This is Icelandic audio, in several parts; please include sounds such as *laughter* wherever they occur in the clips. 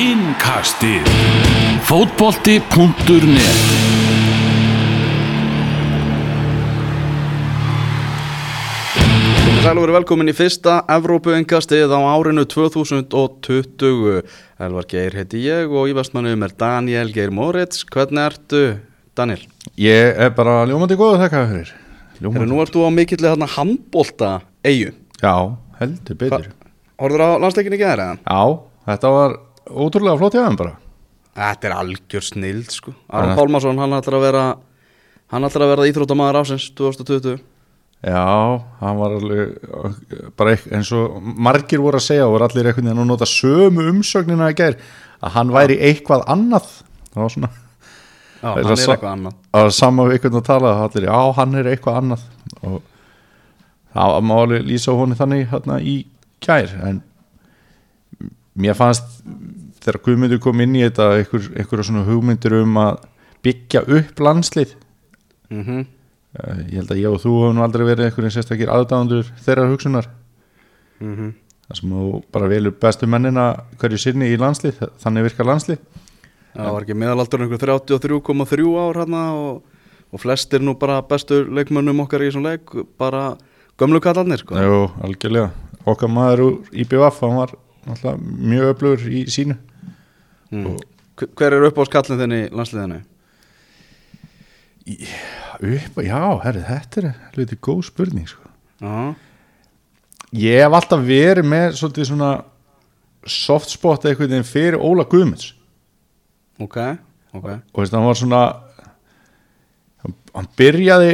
Innkastið. Fótbolti.net Sæl og verið velkomin í fyrsta Evrópu-engastið á árinu 2020 Elvar Geir heiti ég og í vestmannum er Daniel Geir Moritz. Hvernig ertu, Daniel? Ég er bara ljómandi góð þakka fyrir. Ljómandi nú ert þú á mikillir hérna handbólta eigu Já, heldur betur. Horður á landsleikinni eða? Já, þetta var ótrúlega flott hjá þeim bara. Þetta er algjör snild sko. Aron Pálmarsson, hann ætlar að vera hann ætlar að vera íþróttamaður ásins 2020 Já, hann var alveg bara eins og margir voru að segja og voru allir einhvern veginn að nota sömu umsögnina í gær að hann væri eitthvað annað. Það var svona Já, Það hann er eitthvað annað. Að sama við einhvern að tala allir, já, hann er eitthvað annað. Og það má alveg lýsa honi þannig hérna í kær en mér fannst þegar Guðmundur kom inn í þetta einhver, einhverja svona hugmyndir um að byggja upp landslið? Mm Eh, ég held að ég og þú hefum nú aldrei verið einhverjum sérstakir aðdáðandur þeirra hugsunar. -hmm. þar sem þú bara velur bestu mennina hverju sinni í landslið, þannig virkar landslið. Það var ekki meðalaldur einhver 33,3 ár hérna og, og flestir nú bara bestu leikmönnum okkar í þessum leik bara gömlu kallarnir sko. Jú, algjörlega. Okkar maður úr IBF hann var náttúrulega mjög öflugur í sínu mm. Hver- er upp á skallin þinn í landsliðinu? upp, já, herri, þetta er hluti góð spurning sko. Já, ég hef alltaf verið með svolítið svona soft spot eitthvað veginn fyrir Óla Guðmunds ok, ok og veist, hann var svona hann, byrjaði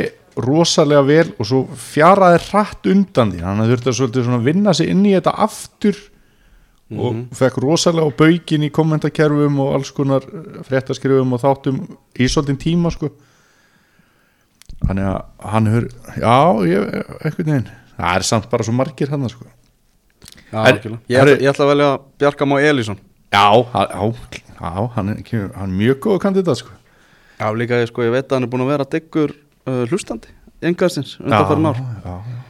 rosalega vel og svo fjaraði hratt undan því hann þurfti að svolítið svona vinna sig inn í þetta aftur og fekk rosalega á baugin í kommentakerfum og alls konar fréttaskrifum og þáttum í svolítið tíma sko. Þannig að hann hefur já, ég, einhvern veginn það er samt bara svo margir hann sko. Já, Er- ég, ætla, ég ætla að velja Bjarka Má Elísson já, já, já hann, er, hann er mjög góð kandidat sko. Já, líka ég sko, ég veit að hann er búin að vera diggur uh, hlustandi engastins undanfærin ár. já, já.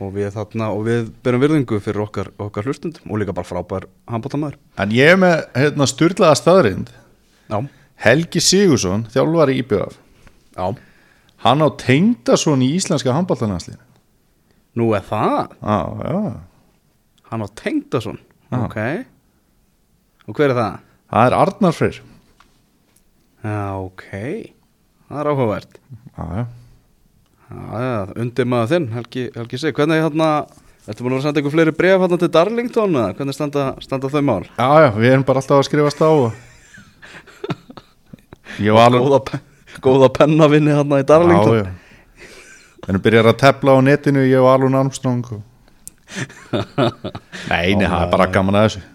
Og við, þarna, og við berum virðingu fyrir okkar, okkar hlustundum og líka bara frábær handbóltamæður En ég er með hérna, styrlaða staðrind Já, Helgi Sigursson, þjálfari í IBF já, Hann á tengdason í íslenska handbóltananslinu nú er það? Já, já. Hann á Tengdason. Ok. Og hver er það? Það er Arnar Freyr. Já, ok. Það er áhugavert. Já, já Já, já, undir maður þinn, Helgi, Helgi Sig. Hvernig hérna, ertu búin að vera að senda ykkur fleiri bref hérna til Darlington eða? Hvernig standa, standa þau mál? Já, já, við erum bara alltaf að skrifast á og... *laughs* Ég var alveg Góða, pe- góða pennavinni hérna í Darlington. Já, já. Þannig byrjar að tepla á netinu ég og Alun Armstrong og... *laughs* Nei, nei, það er bara gaman að þessu.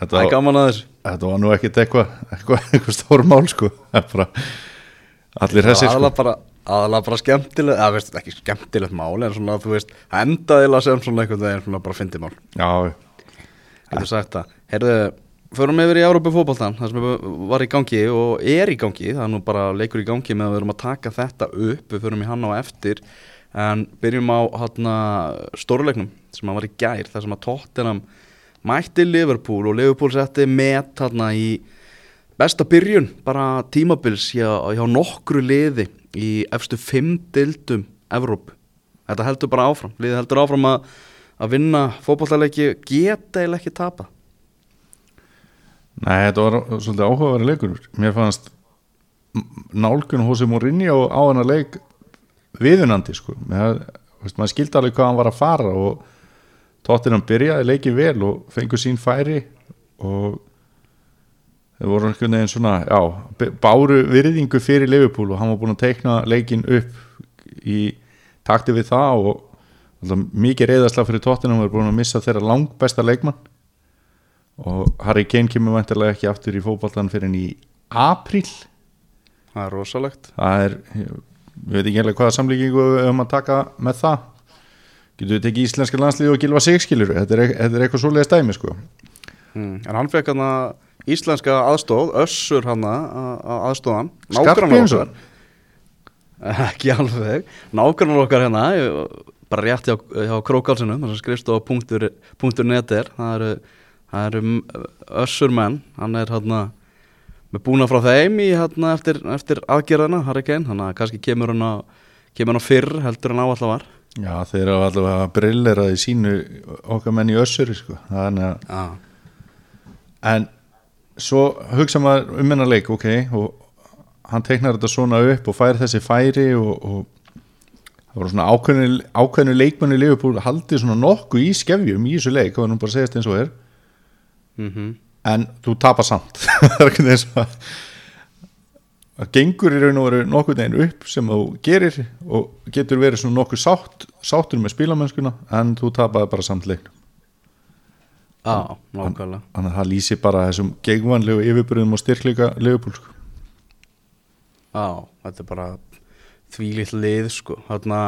Það er gaman að þessu. Þetta var nú ekkit eitthvað eitthvað, eitthvað stór mál sko. Það er bara Allir hessir sko aðalega bara, skemmtilegt eða veist, ekki skemmtilegt mál en svona þú veist, það endaðila sem svona einhvern veginn svona bara fyndi mál Já, getur sagt það, heyrðu förum yfir í Európa fótboltan það sem var í gangi og er í gangi það er nú bara leikur í gangi með að við erum að taka þetta upp, við förum í hann á eftir en byrjum á hana, stórleiknum sem að var í gær þar sem að Tottenham mætti Liverpool og Liverpool setti met hana í besta byrjun bara tímabils hjá, hjá nokkru liði í efstu fimm dildum Evrópu. Þetta heldur bara áfram, liði heldur áfram að, að vinna fótballtaleiki geta eða ekki tapa Nei, þetta var svolítið áhugaverið leikur. Mér fannst nálgun Hosei Mourinho á hana leik viðunandi sko. Mér, veist, maður skildi alveg hvað hann var að fara og tóttir hann byrjaði leikið vel og fengur sín færi og þeir voru einhvern veginn svona já, báru virðingu fyrir Liverpool og hann var búin að teikna leikin upp í takti við það og alltaf, mikið reyðasla fyrir tóttina hann var búin að missa þeirra langbesta leikmann og Harry Kane kemur vantilega ekki aftur í fótboltan fyrir en í apríl það er rosalegt það er, við veit ekki heila hvaða samlíkingu við höfum að taka með það getur við tekið íslenska landslið og gilva sig skilur, þetta er, þetta er eitthvað svoleiðis dæmi sko. mm. en hann fekk hann íslenska aðstóð össur hann aðstóðan Skarphéðinsson? *laughs* ekki alveg. Nákvæmlega okkar hérna bara rétt hjá, hjá Krókálsinum þar sem skrifst á punktur, punktur net er. Það eru, það eru össur menn. Hann er hérna með búna frá þeim í hérna eftir, eftir aðgerðina Harry Kane, þannig að kannski kemur hann á kemur hann á fyrr heldur en áallega var. Já, þeir eru allavega brillera í sínu okkar menn í össuri sko. þannig að en svo hugsa maður um hennar leik ok, og hann teiknar þetta svona upp og fær þessi færi og, og það voru svona ákveðinu, ákveðinu leikmenni Liverpool haldið svona nokkuð í skefjum í þessu leik og hann bara segist eins og er. Mhm. En þú tapar samt. *laughs* Það er ekki eins og það gengur í raun og veru nokkuð neginn upp sem þú gerir og getur verið svona nokkuð sátt sáttur með spílamennskuna en þú tapaði bara samt leiknum Já, nákvæmlega. þannig að það lýsi bara þessum gegvanlegu yfirbyrðum og styrkleika Liverpool sko. Já, þetta er bara þvílitt lið sko. Þarna,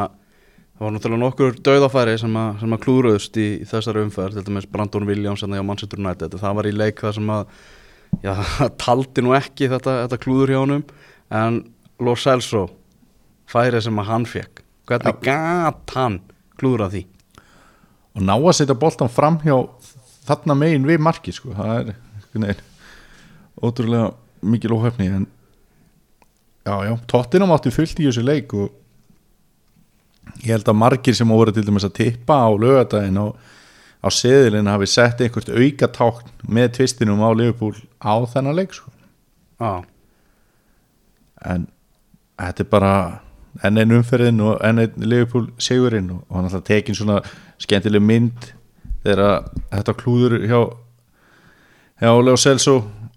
það var náttúrulega nokkur dauðafæri sem, að, sem að klúruðust í, í þessari umferð til dæmis Brandon Williams en það á Manchester United. Það var í leik þar sem að já, *laughs* taldi nú ekki þetta, þetta klúður hjá honum en Lo Celso færi sem að hann fekk hvernig gat hann klúður að því? Og ná að setja boltan fram hjá þarna megin við marki sko. það er ótrúlega mikil óhefni en já, já, tóttina mátti fullt í þessu leik og ég held að margir sem voru til dæmis að tippa á lögadaginn á, á seðilin hafi sett einhvert auka tákn með tvistinum á Liverpool á þennan leik sko. Já, en þetta er bara enn einn umferðin og enn einn Liverpool sigurinn og hann alltaf tekin svona skemmtileg mynd þegar þetta klúður hjá hjá Leo Celso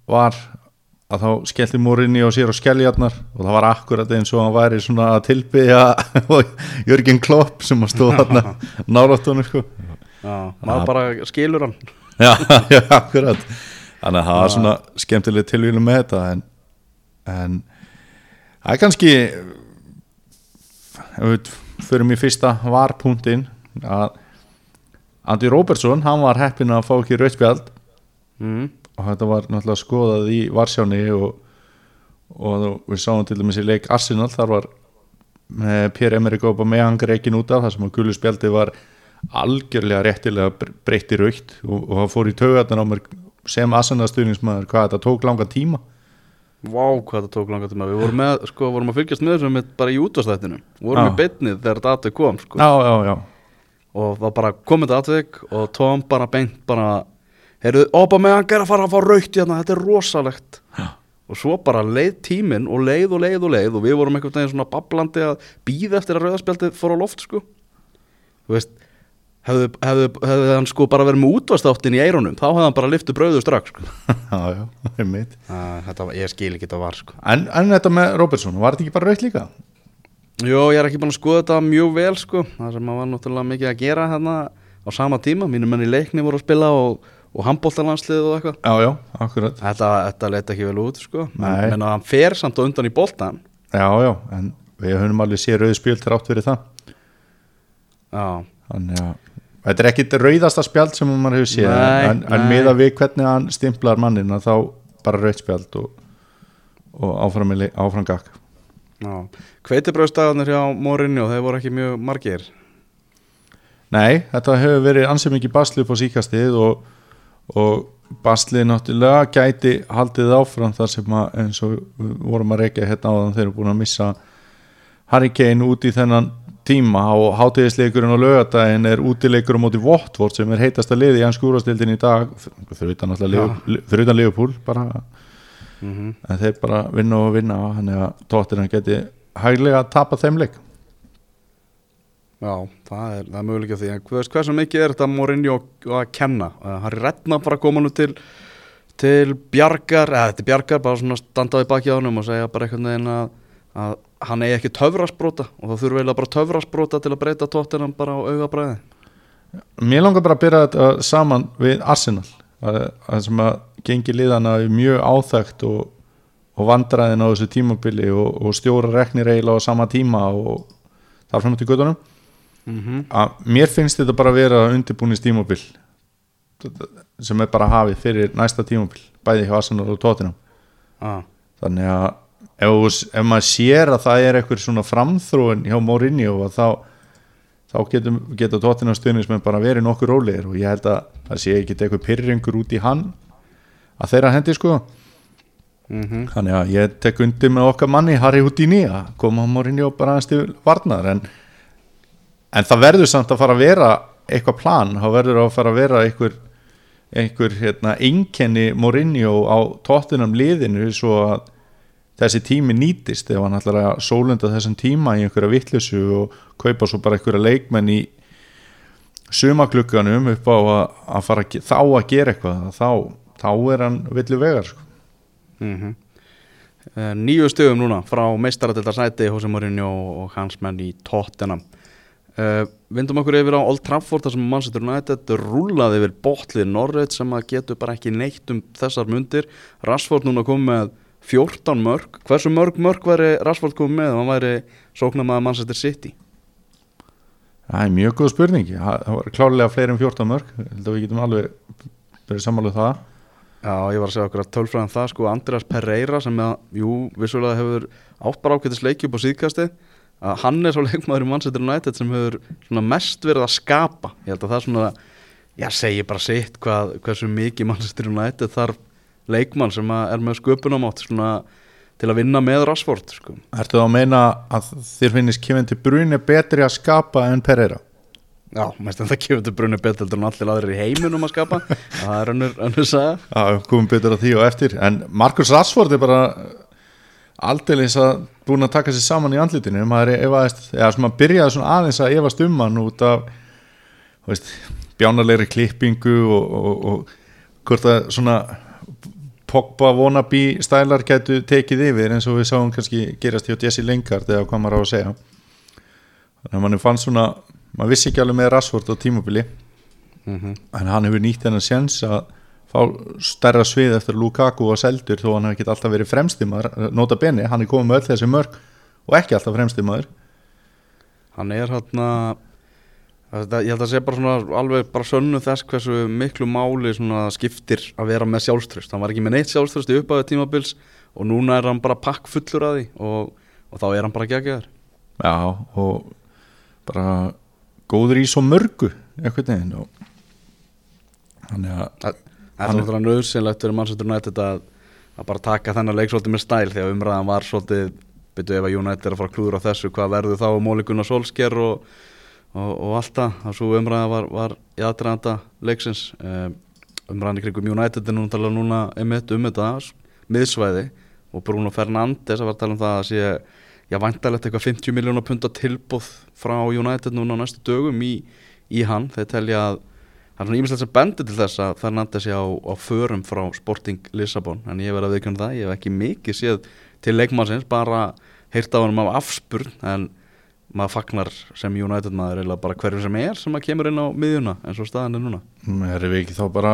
var að þá skellti Morinni á sér og skelljarnar og það var akkurat eins og hann væri svona að tilbyggja *laughs* Jörgen Klopp sem að stóða þarna *laughs* náláttunum sko. Já, maður bara skilur hann. *laughs* Já, já, akkurat. Þannig að það var svona skemmtileg tilvílu með þetta en, en það er kannski ef við förum í fyrsta varpunktinn að Andy Robertson, hann var heppin að fá ekki rauðspjald mm. og þetta var náttúrulega skoðað í Varsjáni og, og við sáum til dæmis í leik Arsenal, þar var með Pierre-Emerick Aubameyang reikin út af það sem að gullu spjaldi var algjörlega réttilega breytti raukt og, og það fór í taugarnar á mér sem Arsenal stuðningsmaður hvað þetta tók langa tíma Vá, hvað það tók langa tíma Við vorum, með, sko, vorum að fylgjast með þessum með bara í útvarstættinu vorum Já. í beinnið þegar þetta atveg kom sko. já, já, já, og það bara komið þetta atveg og Tom bara beint bara heyrðu, opa með hann er að fara að fá raukt hérna, þetta er rosalegt Já. og svo bara leið tíminn og leið og leið og leið og við vorum einhvern veginn svona bablandi að býða eftir að rauðaspjaldið fór á loft sko þú veist hefðu, hefðu, hefðu hann sko bara verið með útvastáttin í eironum þá hefði hann bara lyftu brauðu strax sko. *laughs* já, já, einmitt uh, þetta, var- ég skil ekki þetta var sko en, en þetta með Robertson, var þetta ekki bara raukt líka? Jó, ég er ekki búin að skoða þetta mjög vel sko. Það sem var náttúrulega mikið að gera hérna á sama tíma, mínum menn í leikni voru að spila og, og handbóltalandslið og eitthvað. Já, já, akkurat. Þetta, þetta leit ekki vel út sko. Nei. en að hann fer samt og undan í boltan já, já, en við höfum alveg séð rauð spjöld þrátt fyrir það. Já, þannig að þetta er ekkit rauðasta spjald sem maður hefur séð Nei, en, en miða við hvernig hann stimplar mannin að þá bara rauð spjald og, og áfram, áfram gakk já Hveitibröðstæðanir hjá Morinni og þeir voru ekki mjög margir? Nei, þetta hefur verið ansið mikið basli upp á síkastið og, og baslið náttúrulega gæti haldið áfram þar sem að eins og vorum að reykja hérna áðan þeir eru búin að missa Harry Kane út í þennan tíma og hátíðisleikurinn og lögadaginn er útileikur á móti Votvort sem er heitasta liði í hans skúrastildin í dag fyrir utan, Liverpool- fyrir utan Liverpool bara, mm en þeir bara vinna og vinna þannig að tóttir hann geti hæglega að tapa þeim leik. Já, það er, það er möguleika því. En hvað, hversu mikið er þetta Morinni að kenna? Uh, Harry Redknapp bara koma nú til til Bjargar eða þetta er Bjargar, bara svona standaði baki á honum og segja bara einhvern veginn að, að hann eigi ekki töfrasbróta og það þurfi eiginlega bara töfrasbróta til að breyta tóttinam bara á augabræði. Mér langar bara að byrja þetta saman við Arsenal. Að, að sem að gengi liðana er mjög áþægt og, og vandræðin á þessu tímabili og, og stjóra reknir eiginlega á sama tíma og þar fram til göttunum mm -hmm. að mér finnst þetta bara að vera undirbúnist tímabil sem er bara hafið fyrir næsta tímabil bæði hjá Arsenal og Tottenham. Ah, þannig að ef, ef maður sér að það er eitthvað svona framþróin hjá Mourinho að þá þá getum, geta tóttina stuðnismenn bara verið nokkur rólegir og ég held að það sé ekki eitthvað pyrringur út í hann að þeirra hendi sko. Mm þannig að ég tek undir með okkar manni Harry Houdini að koma á Mourinho bara aðeins til varnar. En, en það verður samt að fara að vera eitthvað plan, þá verður að fara að vera einhver, einhver hérna, einkenni Mourinho á tóttinam liðinu svo að þessi tími nýtist. Ef hann ætlar að sólunda þessum tíma í einhverja vittlusu og kaupa svo bara einhverja leikmenn í sumaklukkanum upp á að, að fara að, þá að gera eitthvað þá, þá er hann villu vegar sko. -hmm. Nýju stöðum núna frá meistaradildar sæti Jose Mourinho og hans menn í Tottenham uh, Vindum okkur yfir á Old Trafford þar sem Manchester United rúlaði yfir botlið Norröð sem að getur bara ekki neitt um þessar mundir Rashford núna kom með 14 mörg Hversu mörg mörg væri Rashford komið með ef hann væri sóknamaður Manchester City? Það er mjög góð spurning það var klárlega fleiri en 14 mörg ég held að við getum alveg verið sammáluð það Já, ég var að segja okkur að tölfræðan það sko Andreas Pereira sem að, jú, vissulega hefur átt bara ákveðtis leiki upp á síðkasti að hann er svo leikmaður í Manchester United sem hefur svona mest verið að skapa ég held að það svona, já, segi bara sitt hvað, hversu mikið Manchester United þarf leikmann sem er með sköpunamátt svona til að vinna með Rashford sko. Ertu þá að meina að þér finnist Kevin De Bruyne betri að skapa en Pereira? Já, mest en það kemur til brunni betur en allir aðrir í heiminum að skapa. *laughs* Það er önnur, önnur saga. Já, komum betur að því og eftir. En Marcus Rashford er bara aldeilis að búin að taka sér saman í andlutinu maður er efaðist, eða svona byrjaði svona aðeins að efast um hann út af veist, bjánalegri klippingu og, og, og hvort að svona Pogba wannabe stælar getur tekið yfir eins og við sáum kannski gerast hjá Jesse Lingard eða hvað maður á að segja. Þannig að mann fann svona maður vissi ekki alveg með Rashford á tímabili. Mm -hmm. en hann hefur nýtt hennar séns að fá stærra svið eftir að Lukaku var seldur þó hann hefur ekki alltaf verið fremstimmaður nota beni, hann er komið með öll þessi mörg og ekki alltaf fremstimmaður hann er hérna þetta, ég held að sé bara svona alveg bara sönnu þess hversu miklu máli skiptir að vera með sjálfströst hann var ekki með neitt sjálfströst í uppæðu tímabils og núna er hann bara pakk fullur að því og, og þá er hann bara geggjæður já og bara góður í svo mörgu eitthvað og þannig að það er svona nöðsynlegt fyrir Manchester United að, að bara taka þennan leik svolítið með stæl því að umræðan var svolítið byrju ef að United er að fara klúður á þessu hvað verður þá um Mólikuna Solskjær og, og, og allt það? Og svo umræðan var, var í aðdraðanda leiksins. Um, umræðan í krigum United er núna talað núna um þetta miðsvæði og Bruno Fernandes að var að tala um það að sé já væntalegt eitthvað 50 miljónar punta tilbúð frá United núna á næstu dögum í, í hann. Þeir telja að það er svona ímislegt sem bendir til þess að Fernandes sé á, á förum frá Sporting Lissabon. En ég verði að viðkjöna það, ég hef ekki mikið séð til leikmannsins, bara heyrt á hann af afspurn en maður fagnar sem United maður eða bara hverjum sem er sem að kemur inn á miðjuna eins og staðan er núna. Erum við ekki þá bara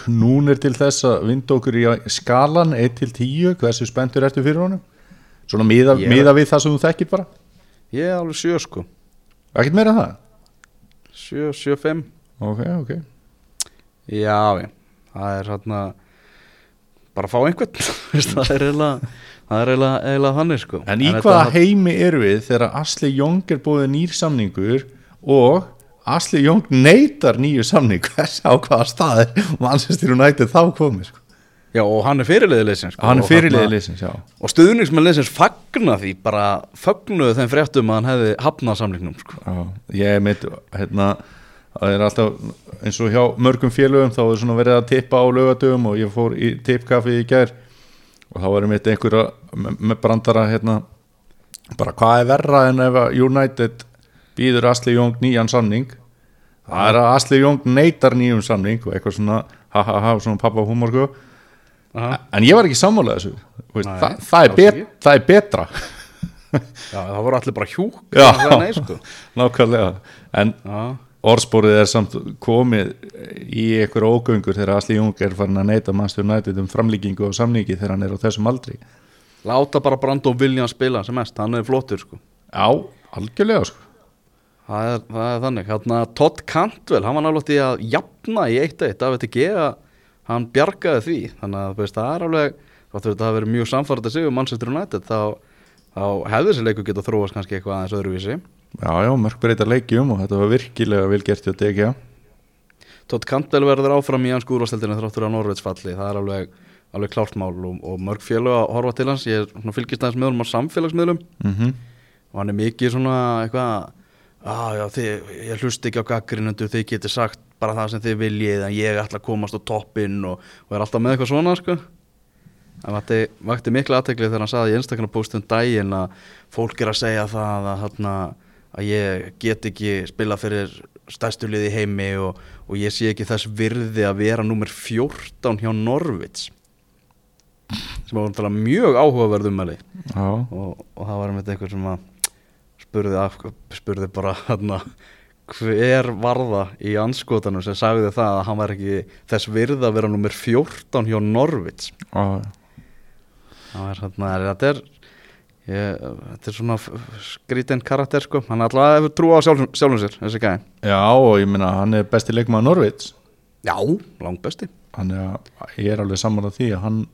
knúnir til þess að vinda okkur í skalan 1 til 10, hversu spenntur ertu fyrir honum? Svona miða, Ég- miða við það sem þú þekkir bara? Ég er alveg sjö sko. Ekkert meira en það? sjö, sjö, fimm. Ok, ok. Já, já, það er hérna bara að fá einhvern. *laughs* Það er eiginlega það er eiginlega, þannig sko. En í þetta- hvaða heimi eru við þegar Asli Jóng er búið nýr samningur og Asli Jóng neytar nýju samning hvers *laughs* á hvaða staði Manchester United þá komið sko. Já, og hann er fyrirliðið liðsins sko, hann er og fyrirliðið liðsins, já Og stuðningsmenn leysins fagna því bara fögnuðu þeim fréttum að hann hefði hafnað samlingnum sko. Já, ég meit hérna, það er alltaf eins og hjá mörgum félögum þá er svona verið að tippa á lögadögum og ég fór í tippkaffi í gær og þá var mitt einhverja með, brandara hérna bara hvað er verra en ef United býður Asli Jóng nýjan samning það er að Asli Jóng neytar nýjum samning og eitthvað svona ha ha ha svona pappa húmor sko. Aha. en ég var ekki sammálað þessu veist, Nei, það, það, er bet, það er betra Já, það voru allir bara hjúk *laughs* Já. nei, sko. nákvæmlega en Já, orðspórið er samt komið í einhver ógöngur þegar Asli Jung er farin að neyta Manchester United um framlíkingu og samningi þegar hann er á þessum aldri Láta bara Brandon Williams spila sem mest, hann er flottur sko. Já, algjörlega sko það, er, það er þannig hérna, Todd Cantwell, hann var náttúrulega að jafna í 1-1 af þetta að hann bjargaði því þannig að veist, það er alveg þáttur þetta hafi verið mjög samfærið að sig um Manchester United þá, þá hefði þessi leikur getað þróast kannski eitthvað aðeins öðruvísi. Já, já, mörg breyta leikjum og þetta var virkilega vel gert hjá DG Tótt Kantbel verður áfram í hans úrvasteldinu þráttur á Norveitsfalli, það er alveg, alveg klárt mál og, og mörg félög að horfa til hans, ég er fylgist aðeins með honum á samfélagsmiðlum. Mm og hann er mikið svona eitthvað ah, já, þið, ég hlust ekki á gaggrinundu þið getur sagt bara það sem þið viljið en ég ætla að komast á toppinn og, og er alltaf með eitthvað svona sko. það vakti, vakti mikla aðtekli þegar hann saði í Instagram postum daginn að fólk er að segja það að, hana, að ég get ekki spila fyrir stærstu liði í heimi og, og ég sé ekki þess virði að vera nummer 14 hjá Norvits sem var mjög áhugaverð umæli og, og það var einmitt einhver sem að spurði, af, spurði bara hana, hver var það í anskotanum sem sagði það að hann var ekki þess virð að vera nummer 14 hjá Norvits já, það er hérna, þetta er ég, þetta er svona skrítinn karakter sko, hann alltaf hefur trú á sjálfum, sjálfum sér, þessi gæði já og ég meina hann er besti leikmaður Norvits já, langt besti að ég er alveg saman að því að hann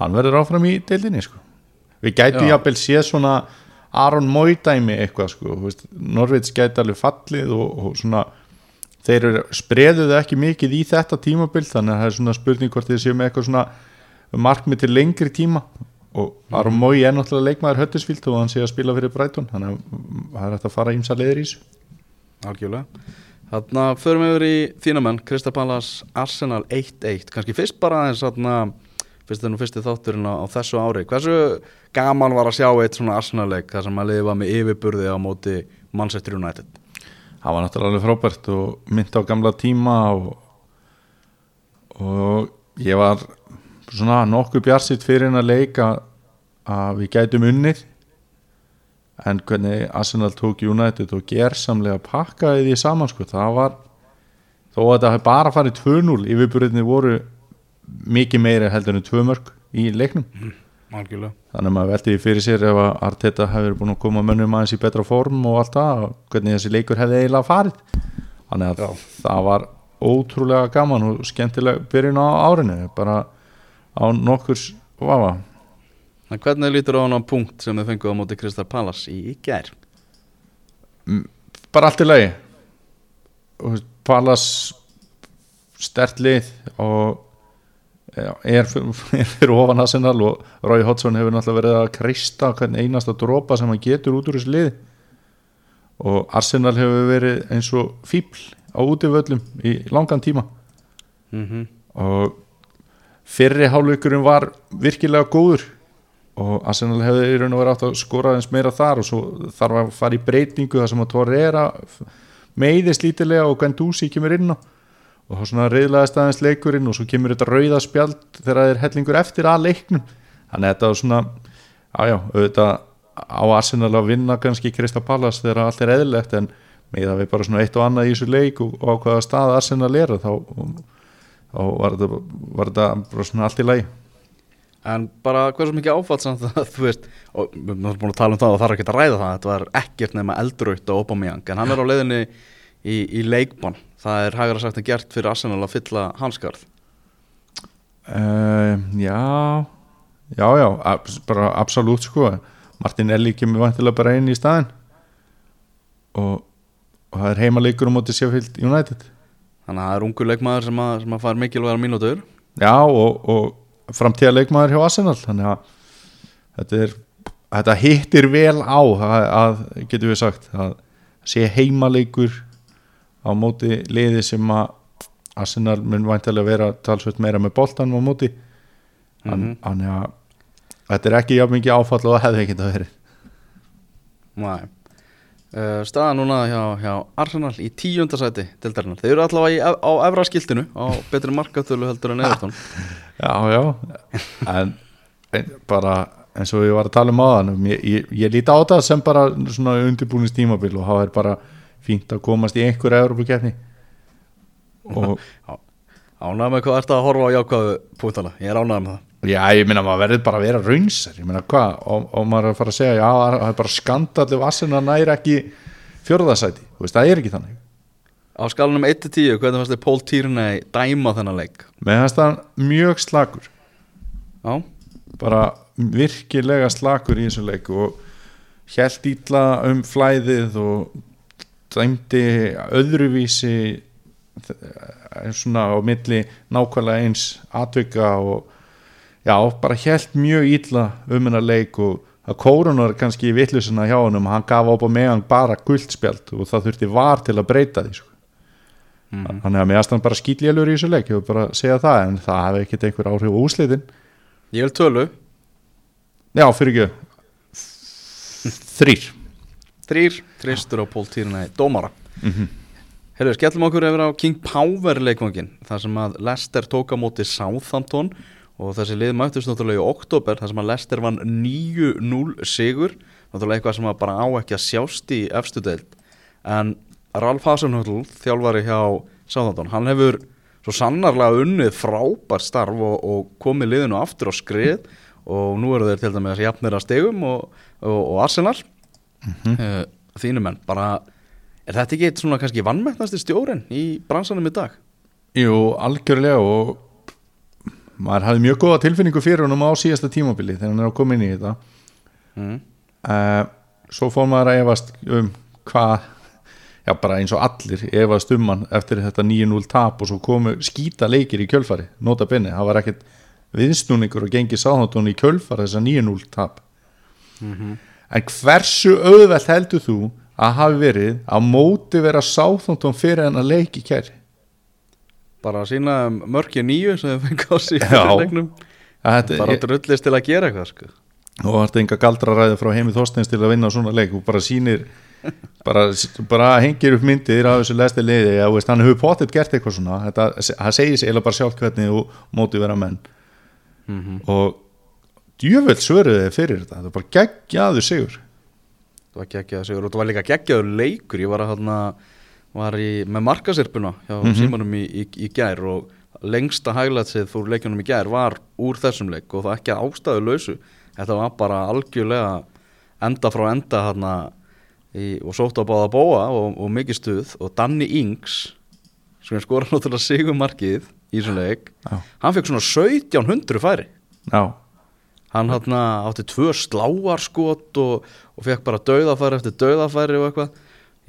hann verður áfram í deildinni sko. Við gætum Já. jafnvel séð svona Aron Mói dæmi eitthvað sko. Norvits gæti alveg fallið og, og svona þeir spreðuðu ekki mikið í þetta tímabil þannig að það er svona spurning hvort þið séu með eitthvað svona markmið til lengri tíma. Og Aron Mói er náttúrulega leikmaður Höttisvíld og hann sé að spila fyrir Brighton þannig að það er hægt að fara ímsa leiðir í þessu. Algjörlega. Þannig að förum við yfir í þína menn Krista Pallas Arsenal 1-1 kannski fyrst bara aðeins þarna fyrst nú fyrsti þátturinn á, á þessu ári. Hversu gaman var að sjá eitt svona Arsenal-leik þar sem að lifa með yfirburði á móti Manchester United? Það var náttúrulega alveg frábært og myndi á gamla tíma og, og ég var svona nokkuð bjarsitt fyrir hennar leik að, að við gætum unnið. En hvernig Arsenal tók United og gersamlega pakkaði því saman sko, það var þó að þetta hefði bara farið 2-0 yfirburðinni voru mikið meiri heldur en 2 mörg í leiknum. Algjörlega. Þannig að maður veldi fyrir sér ef að Arteta hefur búin að koma mönnum aðeins í betra form og allt það, hvernig þessi leikur hefði eiginlega farið. Þannig að Já. það var ótrúlega gaman og skemmtileg byrjun á árinu bara á nokkurs vafa. Hvernig lítur á hann á punkt sem þið fenguð á móti Krista Pallas í, í gær? bara allt í lagi. Pallas stert lið og er, *laughs* fyrir- er ofan Arsenal og Roy Hodgson hefur náttúrulega verið að kreista hvern einasta dropa sem hann getur út úr þessu lið og Arsenal hefur verið eins og fíbl á útivöllum í langan tíma. Mm og fyrri hálfleikurinn var virkilega góður og Arsenal hefði í raun og verið átt að skora eins meira þar og svo þarf að fara í breytingu þar sem að Torreira meiðist lítilega og Guendouzi kemur inn á og þá svona reyðlaðist aðeins leikurinn og svo kemur þetta rauða spjald þegar það er hellingur eftir að leiknum. Þannig að þetta var svona ájá, auðvitað á Arsenal að vinna kannski Krista Pallas þegar allt er eðlilegt en með það við bara svona eitt og annað í þessu leik og, á hvaða stað Arsenal er þá, þá var þetta, var þetta bara svona allt í lagi. En bara hversu mikið áfall samt að þú veist og við erum búin að tala um það og það er ekki að ræða það þetta var ekkert nema eldraut og Aubameyang en hann er á leiðinni í, í leikbann það er hægra sagt en gert fyrir Arsenal að fylla hanskarð uh, já já, já, ab- bara absolutt sko. Martinelli kemur vantilega bara inn í staðin og, og það er heimaleikur á móti Sheffield United. Þannig að það er ungur leikmaður sem að, sem að fara mikilvægar mínútur. Já og, og framtíða leikmaður hjá Arsenal. Þannig að þetta er þetta hittir vel á að, að getum við sagt að sé heimaleikur á móti liði sem að Arsenal mun væntilega vera talsveit meira með boltan á móti. Þannig að þetta er ekki jafn mikið áfall og það hefði ekki þetta verið. Nei. Uh, Staða núna hjá, hjá Arsenal í tíundasæti dildarinnar Þeir eru allavega á efra skiltinu á betri markatölu heldur en Everton. *laughs* Já, já. En, en bara eins og ég var að tala um áðan ég, ég, ég líti á þetta sem bara svona undirbúnins tímabil og það er bara fínt að komast í einhverja Európa-keppni og Ánægð með hvað ertu að horfa á jákvæðu púntana Ég er ánægð með það. Já, ég minna maður verður bara að vera raunsar ég minna hvað, og, og maður er að fara að segja já, það er bara skandall ef Arsenal næri ekki fjörðasæti, þú veist, það er ekki þannig. Á skalanum 1-10, hvernig fannst þið Pól Tierney dæma þennan leik? með þess að mjög slakur. Já, bara virkilega slakur í þessu leik og hjælt ítla um flæðið og dæmdi öðruvísi eh, svona á milli nákvæmlega eins atvika og já, bara hjælt mjög ítla um hennar leik og að kórunar kannski í vittlusina hjá honum hann gaf á meðan bara guldspjald og það þurfti var til að breyta því sko. Þannig að mér aðstæðan bara skýtlélur í þessu leik ég vil bara segja það en það hefði ekkert einhver áhrif á úslitin Ég vil tölu. Já, fyrir ekki þrýr Þrýr, þristur á Pól Týrnæði, dómara. Mm -hmm. Herru, skellum okkur yfir á King Power leikvangin þar sem að Leicester tók á móti Southampton og þessi lið mættist náttúrulega í oktober þar sem að Leicester vann 9-0 sigur. Náttúrulega eitthvað sem að bara á ekki að sjást í efstu deild. En Ralf Hasenhöll, þjálfari hjá Southampton, hann hefur svo sannarlega unnið frábært starf og, og komið liðinu aftur á skrið og nú eru þeir til dæmis jafnir að stegum og, og, og Arsenal mm Mhm. þínu menn, bara er þetta ekki eitt svona kannski vannmættnasti stjórin í bransanum í dag? Jú, algjörlega og maður hafði mjög góða tilfinningu fyrir honum á síðasta tímabili þegar hann er að koma inn í þetta Mm. uh, svo fór maður að efast um hvað já bara eins og allir efast um hann eftir þetta 9-0 tap og svo komu skýta leikir í kjölfari nota benni, það var ekkert viðsnúningur og gengi sáðantón í kjölfari þessa 9-0 tap Mhm. En hversu auðvelt heldur þú að hafi verið að móti vera sáðantón fyrir en að leiki kæri bara að sína mörkja nýju sem þau fengið á sig bara drullist til að gera eitthvað sko. og þetta enga galdraræði frá heimi Þorsteins til að vinna svona leik. Og bara sýnir bara, bara hengir upp myndir af þessu lesti liði. Að veist, hann hefur potið gert eitthvað svona. Það segir sig eða bara sjálf hvernig og móti vera menn. Mm og djöfell svöruði fyrir þetta. Þetta er bara geggjaður sigur. Það var geggjaður sigur og það var líka geggjaður leikur. Ég var hérna var í, með markasirpuna hjá Mhm. símanum í, í, í gær og lengsta hæglætsið fór leikunum í gær var úr þessum leik og það ekki ástæðu lausu. Þetta var bara algjörlega enda frá enda í, og sótt á báða bóa og, og mikið stuð. Og Danny Ings sem skora náttúrulega sigur markið í þessum leik já, hann fekk svona 1700 færi. Já, hann hann átti tvö sláarskot og, og fekk bara dauðafæri eftir dauðafæri og eitthvað.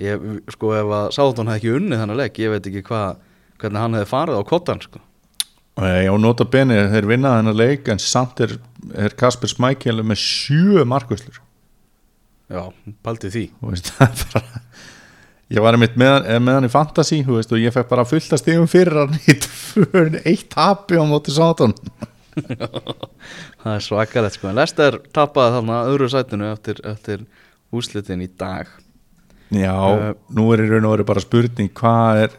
Ég, sko ef að Sáðun hefði ekki unnið þannig leik ég veit ekki hvað hvernig hann hefði farið á kottan sko. og já, nota beni þeir vinna þennan leik en samt er, er Kasper Smækjel með sjö markuslur já, paldi því. Veist, *laughs* bara ég var einmitt með, eh, með hann í fantasy þú veist, og ég fekk bara fullt að stegum fyrir hann í tvö- *laughs* eitt tapi á móti Sáton *laughs* það er svakalegt sko. En Lester tapaði þarna öðru sætinu eftir, eftir úslitin í dag. Já, Eh, nú er í raun og veru bara spurning hvað er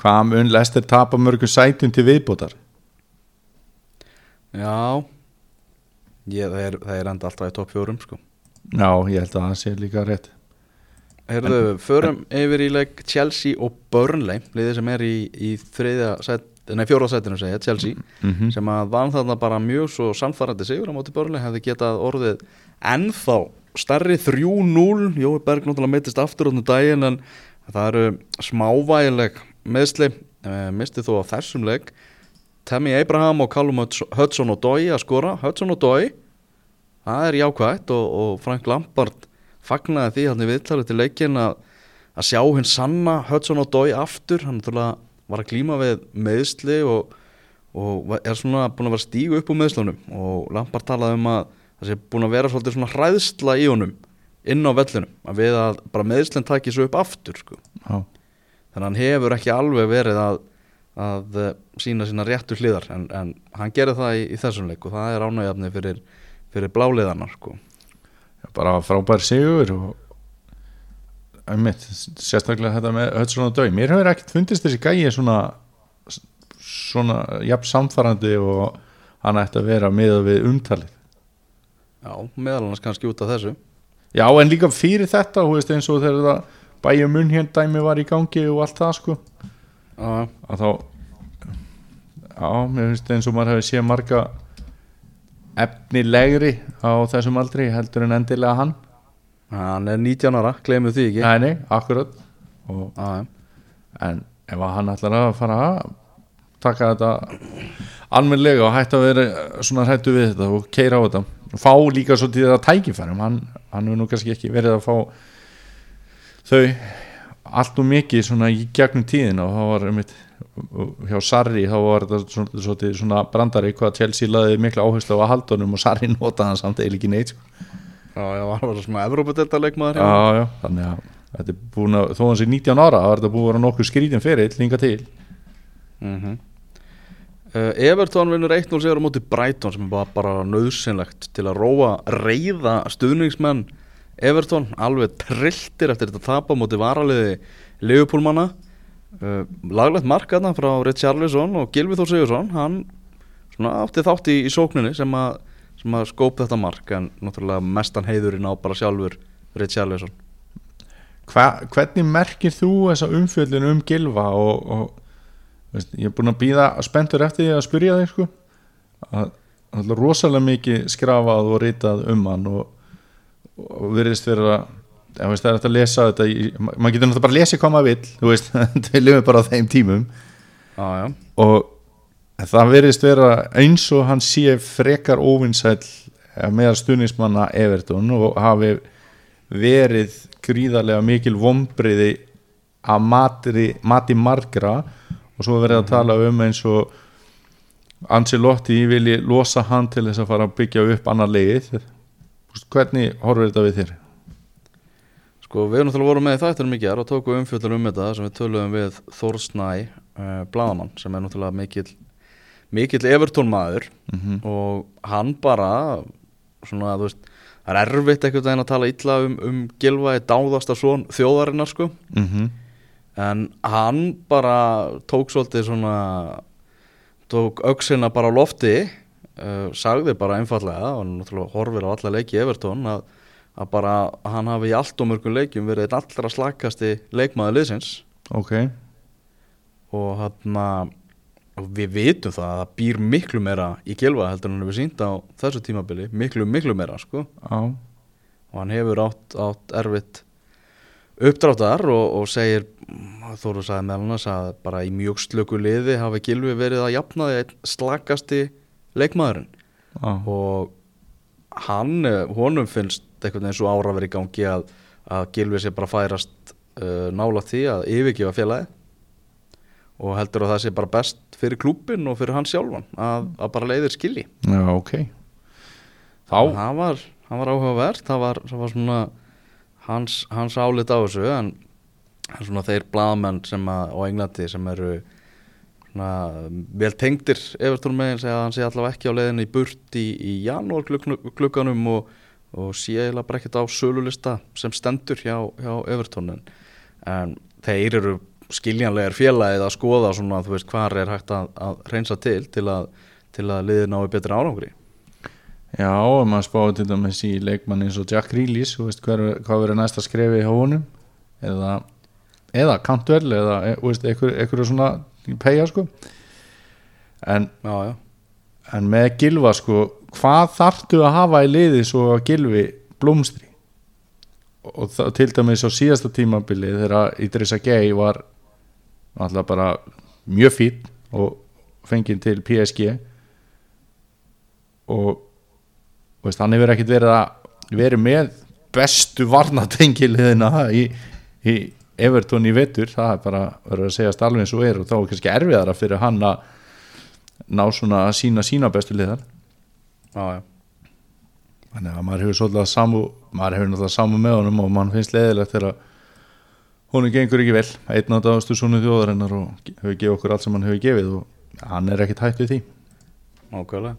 hvað mun Lester tapa mörgum sætum til viðbótar? Já ég, það, er, það er enda alltaf í topp fjórum sko. Já, ég held að það sé líka rétt. Heyrðu, förum yfir í leik Chelsea og Burnley liðið sem er í, í þriðja set, nei fjóra setinu segja, Chelsea mm -hmm. sem að vann þarna bara mjög svo samfærandi sigur á móti Burnley hefði getað orðið ennþá starri 3-0 Jói Berg náttúrulega meittist aftur átnum daginn en það eru smávægileg meðsli e, misti þó á þessum leik. Tammy Abraham og Callum Hudson og Dói að skora. Hudson og Dói það er jákvægt og, og Frank Lampard fagnaði því hann í viðtalið til leikin að, að sjá hinn sanna Hudson og Dói aftur. Hann náttúrulega var að klíma við meðsli og, og er svona búin að vera stígu upp úr meðslunum og Lampard talaði um að það sé búin að vera svolítið svona hræðsla í honum inn á vellunum að við að bara meðslinn taki svo upp aftur sko. já, þannig að hann hefur ekki alveg verið að, að eh, sína sína réttu hliðar en, en hann gerir það í, í þessum leik og það er ánægjafni fyrir, fyrir bláliðanar sko. bara frábær sigur og einmitt, sérstaklega þetta með Hudson og Dói, mér hefur ekkert fundist þessi gæi svona svona jafn samfærandi og hann ætti að vera með við umtalið. Já, meðal annars kannski út af þessu. Já, en líka fyrir þetta, þú veist, eins og þegar það bæja munn hér dæmi var í gangi og allt það, sko, Já, að þá já, mér finnst eins og maður hefði séð marga efnilegri á þessum aldri heldur en endilega hann hann er 19 ára, glemur því ekki. Nei, nei, akkurat. Og, en ef hann ætlar að fara að taka þetta almennlega og hætta að vera svona hrættu við þetta og keira á þetta fá líka svo til það tækifærum. Hann, hann hefur nú kannski ekki verið að fá þau allt og mikið svona í gegnum tíðin og það var einmitt hjá Sarri þá var þetta svona, svona, svona brandari hvað Chelsea laði mikla áherslu á að haldunum og Sarri notaði hann samt eða ekki neitt sko. Já, já, hann var svona Evrópadelta leikmaður já, já, þannig að þetta er búin að, þó hann sé 19 ára þá er þetta búin að vera nokkuð skrítin fyrir linga til. Mm -hmm. uh, Everton vinnur 1-0 sigur á móti Brighton sem var bara nöðsynlegt til að róa reyða stuðningsmenn Everton alveg trilltir eftir þetta tapa móti varaliði Leopoldmanna uh, laglegt mark aðna frá Richarlison og Gilvi Þór Sigursson hann átti þátt í, í sókninni sem að, sem að skóp þetta mark en náttúrulega mestan heiðurinn á bara sjálfur Richarlison Hva, hvernig merkir þú þessa umfjöldin um Gilva og, og veist, ég er búin að býða spenntur eftir því að spyrja þig sko. Að, að rosalega mikið skrafað og ritað um hann og, og virðist vera að veist, það er eftir að lesa þetta maður getur náttúrulega bara að lesa hvað maður veist, *laughs* við lifum bara á þeim tímum. Já. Og það virðist vera eins og hann sé frekar óvinnsæll meðal stuðnismanna Everton og hafi verið gríðarlega mikil vombriði að matri, mati margra. Og svo verið að tala um eins og Ancelotti vilji losa hann til þess að fara að byggja upp annar leið hvernig horfur þetta við þér? Sko við erum náttúrulega voru með þættunum mikið og tóku umfjöldun um þetta sem við töluðum við Þórsnæ uh, Bladamann sem er náttúrulega mikill mikill Evertón maður Mm -hmm. og hann bara svona þú veist það er erfitt einhvern veginn að tala illa um, um Gilvaði dáðasta svon þjóðarinnar sko Mm -hmm. en hann bara tók svolítið svona tók auksina bara á lofti uh, sagði bara einfallega og náttúrulega horfir á alla leiki Evertón að, að bara hann hafi í allt og mörgum leikjum verið einn allra slakasti leikmaður liðsins ok, og hann og við vitum það að það býr miklu meira í Gilva heldur en hann hefur sínt á þessu tímabili. Miklu miklu meira sko. Á og hann hefur átt, átt erfitt uppdráttar og, og segir Þóru sagði meðal annars að bara í mjög slöku liði hafi Gilvi verið að jafna því einn slakasti leikmaðurinn. Á, og hann, eh, honum finnst einhvern veginn svo ára verið í gangi að, að Gilvi sé bara færast uh, nála því að yfirgefa félagi og heldur að það sé bara best fyrir klúbin og fyrir hann sjálfan að, að bara leiðir skilji. Já, ok. Þá, það var, var áhugavert. Það var, það var svona hans, hans álit á þessu en, svona þeir blaðmenn sem að, á Englandi sem eru svona, vel tengdir Evertón meginn segja að hann sé allavega ekki á leiðinni í burt í, í janúar klukkanum og, og sé eiginlega bara ekkert á sölulista sem stendur hjá, hjá Evertón en, en þeir eru skiljanlegar félagið að skoða svona, þú veist, hvar er hægt að, að reynsa til til að, til að liðið nái betri árangri? Já, og maður spáði til dæmis í leikmann eins og Jack Grealish þú veist hver, hvað verður næsta skrefi hjá honum? Eða, eða Cantwell eða, e, þú veist, einhver, einhver svona peyja sko. En, Já, já, en með Gilva sko hvað þarftu að hafa í liði svo að Gilvi blómstri? Og það, til dæmis á síðasta tímabili þegar Idrissa Gay var alltaf bara mjög fín og fengið til PSG og veist, hann hefur ekkert verið að verið með bestu varnatengiliðina í, í Everton í vetur, það er bara verið að segja alveg eins og er og þá er kannski erfiðara fyrir hann að ná svona að sína sína bestu liðar. Já, já. þannig að maður hefur svolítið samu maður hefur náttúrulega samu með honum og mann finnst leðilegt þegar honum gengur ekki vel. Einn á dagastu svona þjóðarinnar og hefur gefið okkur allt sem hann hefur gefið og hann er ekkit hætt við því. Nákvæmlega.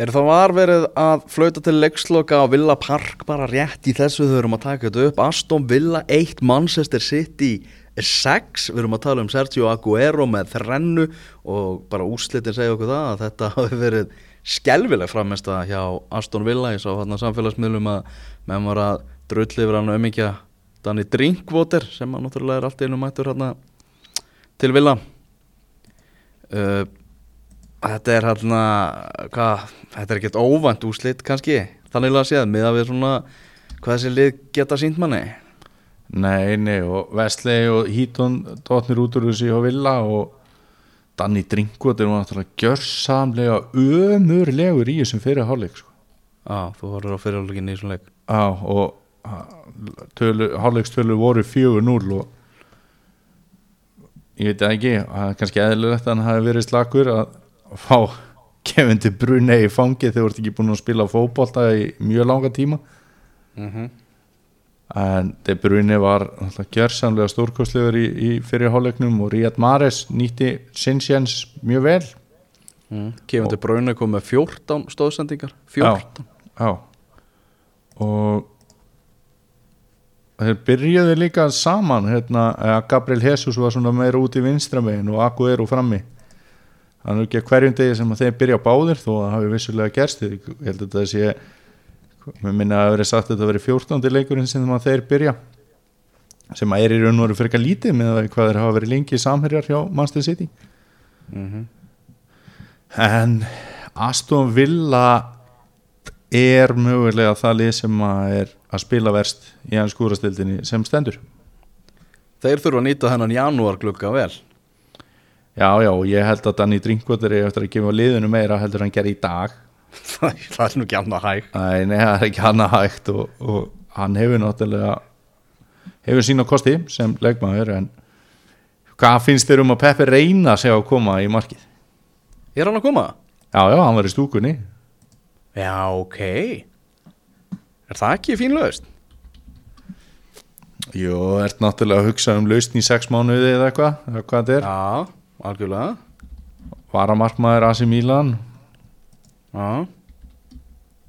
Er það var verið að flauta til leiksloka á Villa Park bara rétt í þessu? Þau erum að taka þetta upp. Aston Villa 1, Manchester City 6, við erum að tala um Sergio Aguero með þrennu og bara úrslitin segja okkur það að þetta *laughs* hafi verið skelvileg framist að hjá Aston Villa. Ég sá hann að samfélagsmiðlum að meðan var að drulli yfir hann um Danny Drinkwater sem að náttúrulega er allt einu mættur hérna til Villa uh, Þetta er hérna, hvað, þetta er ekkert óvænt úslit kannski, þannig að séð, með að við svona, hvað þessi lið geta sínt manni? Nei, nei, og Vestley og Hítón dotnir út úr þessu á Villa og Danny Drinkwater var náttúrulega gjörsamlega ömurlegur í þessum fyrir hálfleik sko. Já, þú horfður á fyrirháleikin í þessum leik á, og tölu, hálfleikstölu voru 4-0 og ég veit ekki það er kannski eðlilegt að hann hafi verið slakur að fá Kevin De Bruyne í fangið þegar þú ert ekki búin að spila fótbolta í mjög langa tíma mm -hmm. en De Bruyne var gjörsamlega stórkostlegur í, í fyrirháleiknum og Riyad Mahrez nýtti Sinsjens mjög vel mm. Kefandi Bruyne kom með 14 stóðsendingar 14 Já og þeir byrjuðu líka saman hérna, að Gabriel Jesus var svona meira út í vinstramegin og Aguero frammi. Þannig ekki að hverjum degi sem að þeir byrja báðir þó að það hafi vissulega gerst. Ég held að þetta sé mér minna að það verið sagt að þetta verið 14. leikurinn sem að þeir byrja sem að er í raun og veru fyrir eitthvað lítið með hvað þeir hafa verið lengi samherjar hjá Manchester City. Mm en Aston Villa er mögulega það lið sem að er að spila verst í hans skúrastildinni sem stendur. Þeir þurfa að nýta þennan janúar glugga vel. Já já ég held að Danny Drinkwater er eftir að gefa liðinu meira heldur hann gerði í dag. *laughs* Það er nú ekki annað hæg Æ, nei það er ekki hann að hægt og, og hann hefur náttúrulega hefur sína kosti sem leikmaður en hvað finnst þér um að Peppi reyna sig að koma í markið? Er hann að koma? já já hann var í stúkunni Já, ok. Er það ekki fín lögst? Jú, ert náttúrulega að hugsa um lausn í sex mánuði eða eitthvað, eða hvað þetta er. Já, algjörlega. Varamarkmaður AC Milan. Já,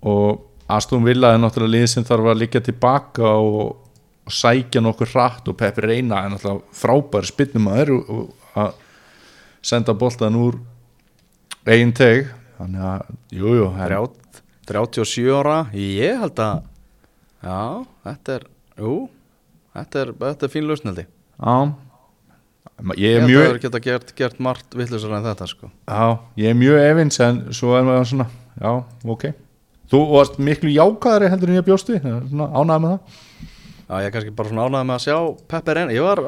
og Aston Villa er náttúrulega lið sem þarf að liggja tilbaka og, og sækja nokkur hratt og Peppi Reina er náttúrulega frábær spinnumæður og, og að senda boltan úr eigin teg. Þannig að, jú, jú her, 30 37 ára. Ég held að Já, þetta er Jú, þetta er, þetta er fín lögsneldi á ég. Ég er held að mjög það geta gert, gert margt vittlusar en þetta sko. Já, ég er mjög efins en svo er maður svona, já, ok. Þú varst miklu jákaðari heldur en ég bjósti svona ánægð með það? Já, ég er kannski bara svona ánægð með að sjá Peppi reyna Ég var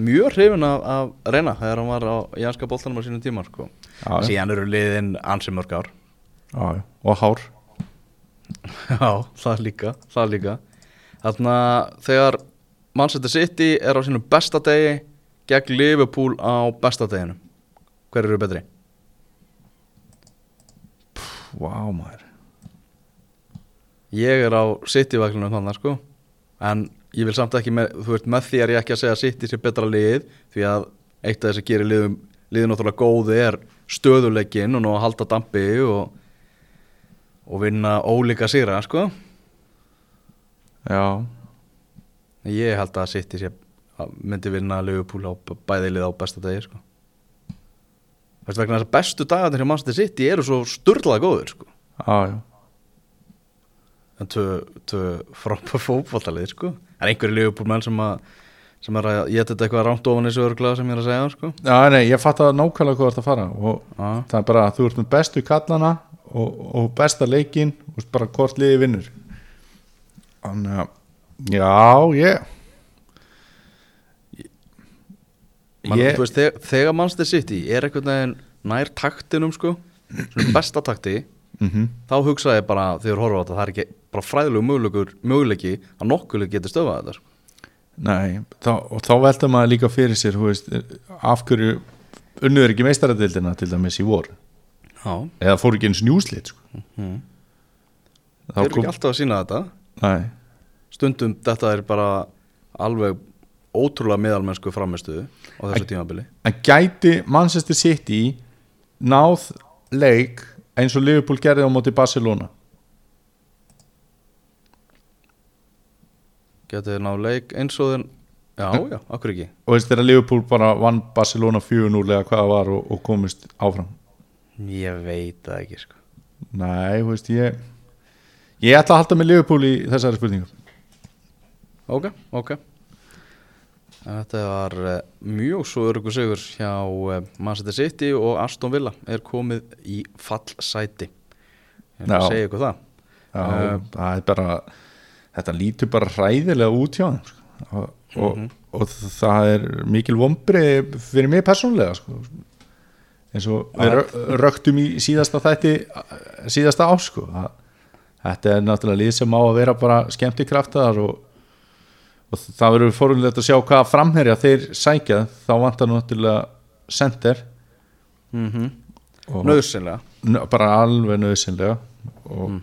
mjög hrifin af, af reyna þegar hann var á Janska boltanum á sínum tíma sko. já, já, Síðan eru liðin ansi mörg ár. Já, já. og hár Já, það líka, það líka. Þarna þegar Manchester City er á sínum besta degi gegn Liverpool á besta deginu Hver eru betri? Vá maður. Ég er á City-vaglunum þannig sko. En ég vil samt ekki með, þú veist, með því er ég ekki að segja að City sé betra lið Því að eitt af þess að gera liðum, liðin náttúrulega góði er stöðuleikin og nú að halda dampi og, og vinna ólíka sigra sko Já, Ég held að City sé, að myndi vinna Liverpool á bæði lið á besta degi sko Þú veist vegna þess að bestu dagarnir hjá Manchester City eru svo sturlaða góður sko já, já en tvö, frábær fótballtalið sko. en einhverju liðbúrmenn sem að sem er að ég þetta eitthvað rámt ofan þessu örglega sem ég er að segja sko. Já, nei, ég fatt að nákvæmlega hvað þú ert að fara og Já. það er bara að þú ert með bestu kallana og, og besta leikin og bara hvort liði vinnur. Þannig að já, ég Man, ég, veist, þegar, þegar Manchester City er einhvern veginn nær taktinum sko, besta takti mm þá hugsa ég bara þegar horfa á þetta það er ekki bara fræðilegu möguleiki að nokkuleg getur stöfað þetta sko. nei þá, og þá velta maður líka fyrir sér veist, af hverju unnur ekki meistaradildina til dæmis í vor Já, eða fór ekki eins njúslit sko. Mhm. þá þeir eru ekki alltaf að sína þetta. Nei, stundum þetta er bara alveg ótrúlega meðalmennsku framistuðu á þessu tímabili. en gæti Manchester City náð leik eins og Liverpool gerði á móti Barcelona? Getið þið ná leik eins og þeir já, já, akkur ekki? Og veist þegar Liverpool bara vann Barcelona 4-0 eða hvað það var og, og komist áfram ég veit það ekki sko. nei, þú veist ég ég ætla að halda með Liverpool í þessari spurningu ok, ok en þetta var uh, mjög svo örugur sigur hjá uh, Manchester City og Aston Villa er komið í fallsæti ég að segja ykkur það Já, Eh. það er bara þetta lítur bara hræðilega út hjá þeim sko. og, og, Mhm. og það er mikil vombri fyrir mig persónlega sko. Eins og við Já. rö- röktum í síðasta þætti síðasta ás að þetta er náttúrulega lið sem á að vera bara skemmtikraftar og, og það verður fórhundilegt að sjá hvað framherja þeir sækja. Þá vantar náttúrulega center. Mm og Nauðsynlega. Nö- bara alveg nöðsynlega og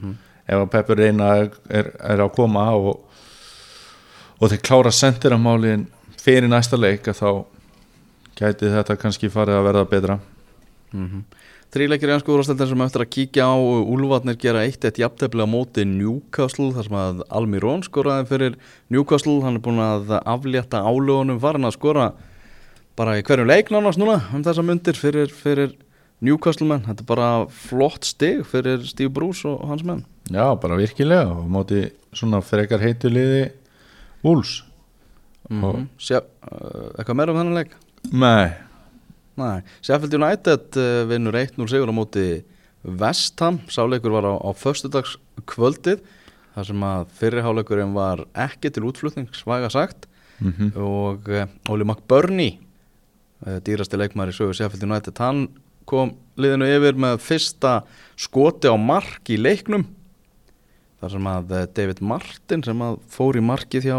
ef að Pepper reyna er, er að koma og, og þeir klára sendiramálin fyrir næsta leik þá gæti þetta kannski farið að verða betra mm Þrýleikir í ansku úrvarsdeildin sem eftir að kíkja á Úlfarnir gera eitt eitt jafntefli á móti Newcastle þar sem að Almirón skoraði fyrir Newcastle. Hann er búin að aflétta álögunum farin að skora bara í hverju leik nánast núna um þessa myndir fyrir, fyrir Newcastle menn. Þetta er bara flott stig fyrir Steve Bruce og hans menn. Já, bara virkilega. Og móti svona frekar heitu liði Wolves. Mm Sjá, uh, eitthvað meira um þennan leik? Nei, Nei, Sheffield United uh, vinnur 1-0 sigur á móti Vestham, sáleikur var á, á föstudags kvöldið þar sem að fyrirháleikurinn var ekki til útflutning, svaga sagt. Mm og uh, Óli McBurney uh, dýrasti leikmaður í sögu Sheffield United hann kom liðinu yfir með fyrsta skoti á mark í leiknum þar sem að David Martin sem að fór í markið hjá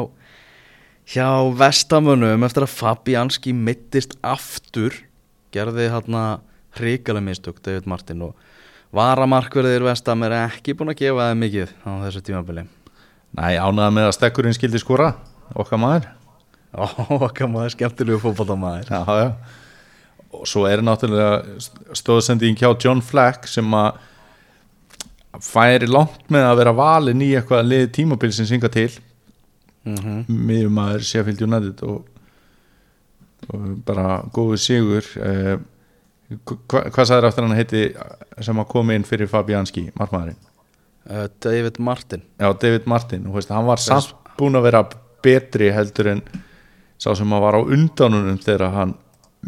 hjá Vestamunum eftir að Fabianski mittist aftur gerði hérna hrikalega mistök David Martin og varamarkverðir Vestam er ekki búin að gefa þeim mikið á þessu tímabili. Nei ánæða með að stekkurinn skildi skora okkar maður. Ó, okkar maður skemmtilegu fótballtamaður Já, já. Og svo er náttúrulega stóðsending hjá John Fleck sem að færi langt með að vera valin í eitthvað liði tímabil sem synga til. Mm -hmm. miðjum aður Sheffield United og, og bara góðu sigur eh, hva, hvað sagður aftur hann heiti sem að koma inn fyrir Fabianski markmaðurinn? Uh, David Martin. Já, David Martin, veist, hann var samt búin að vera betri heldur en sá sem að var á undanunum þegar hann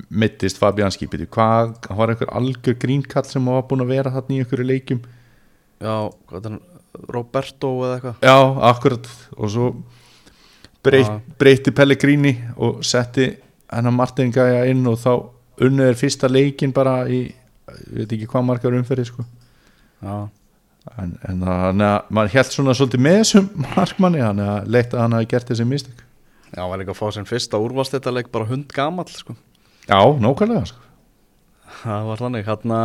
mittist Fabianski. Hvað, hann var einhver algjör grínkall sem var búin að vera þarna í einhverju leikjum? Já, hvað er hann Roberto eða eitthvað? Já, akkurat og svo breyt, breyti Pellegrini og setti hennar Martin gæja inn og þá unnið er fyrsta leikin bara í, ég veit ekki hvað margar umferði sko. Já, en, þannig að maður held svona svolítið með þessum markmanni hann að leitt að hann hafi gert þessi mistök. Já var líka að fá sinn fyrsta úrvalstættarleik bara hund gamall sko. Já, nákvæmlega sko. Það var þannig. Hanna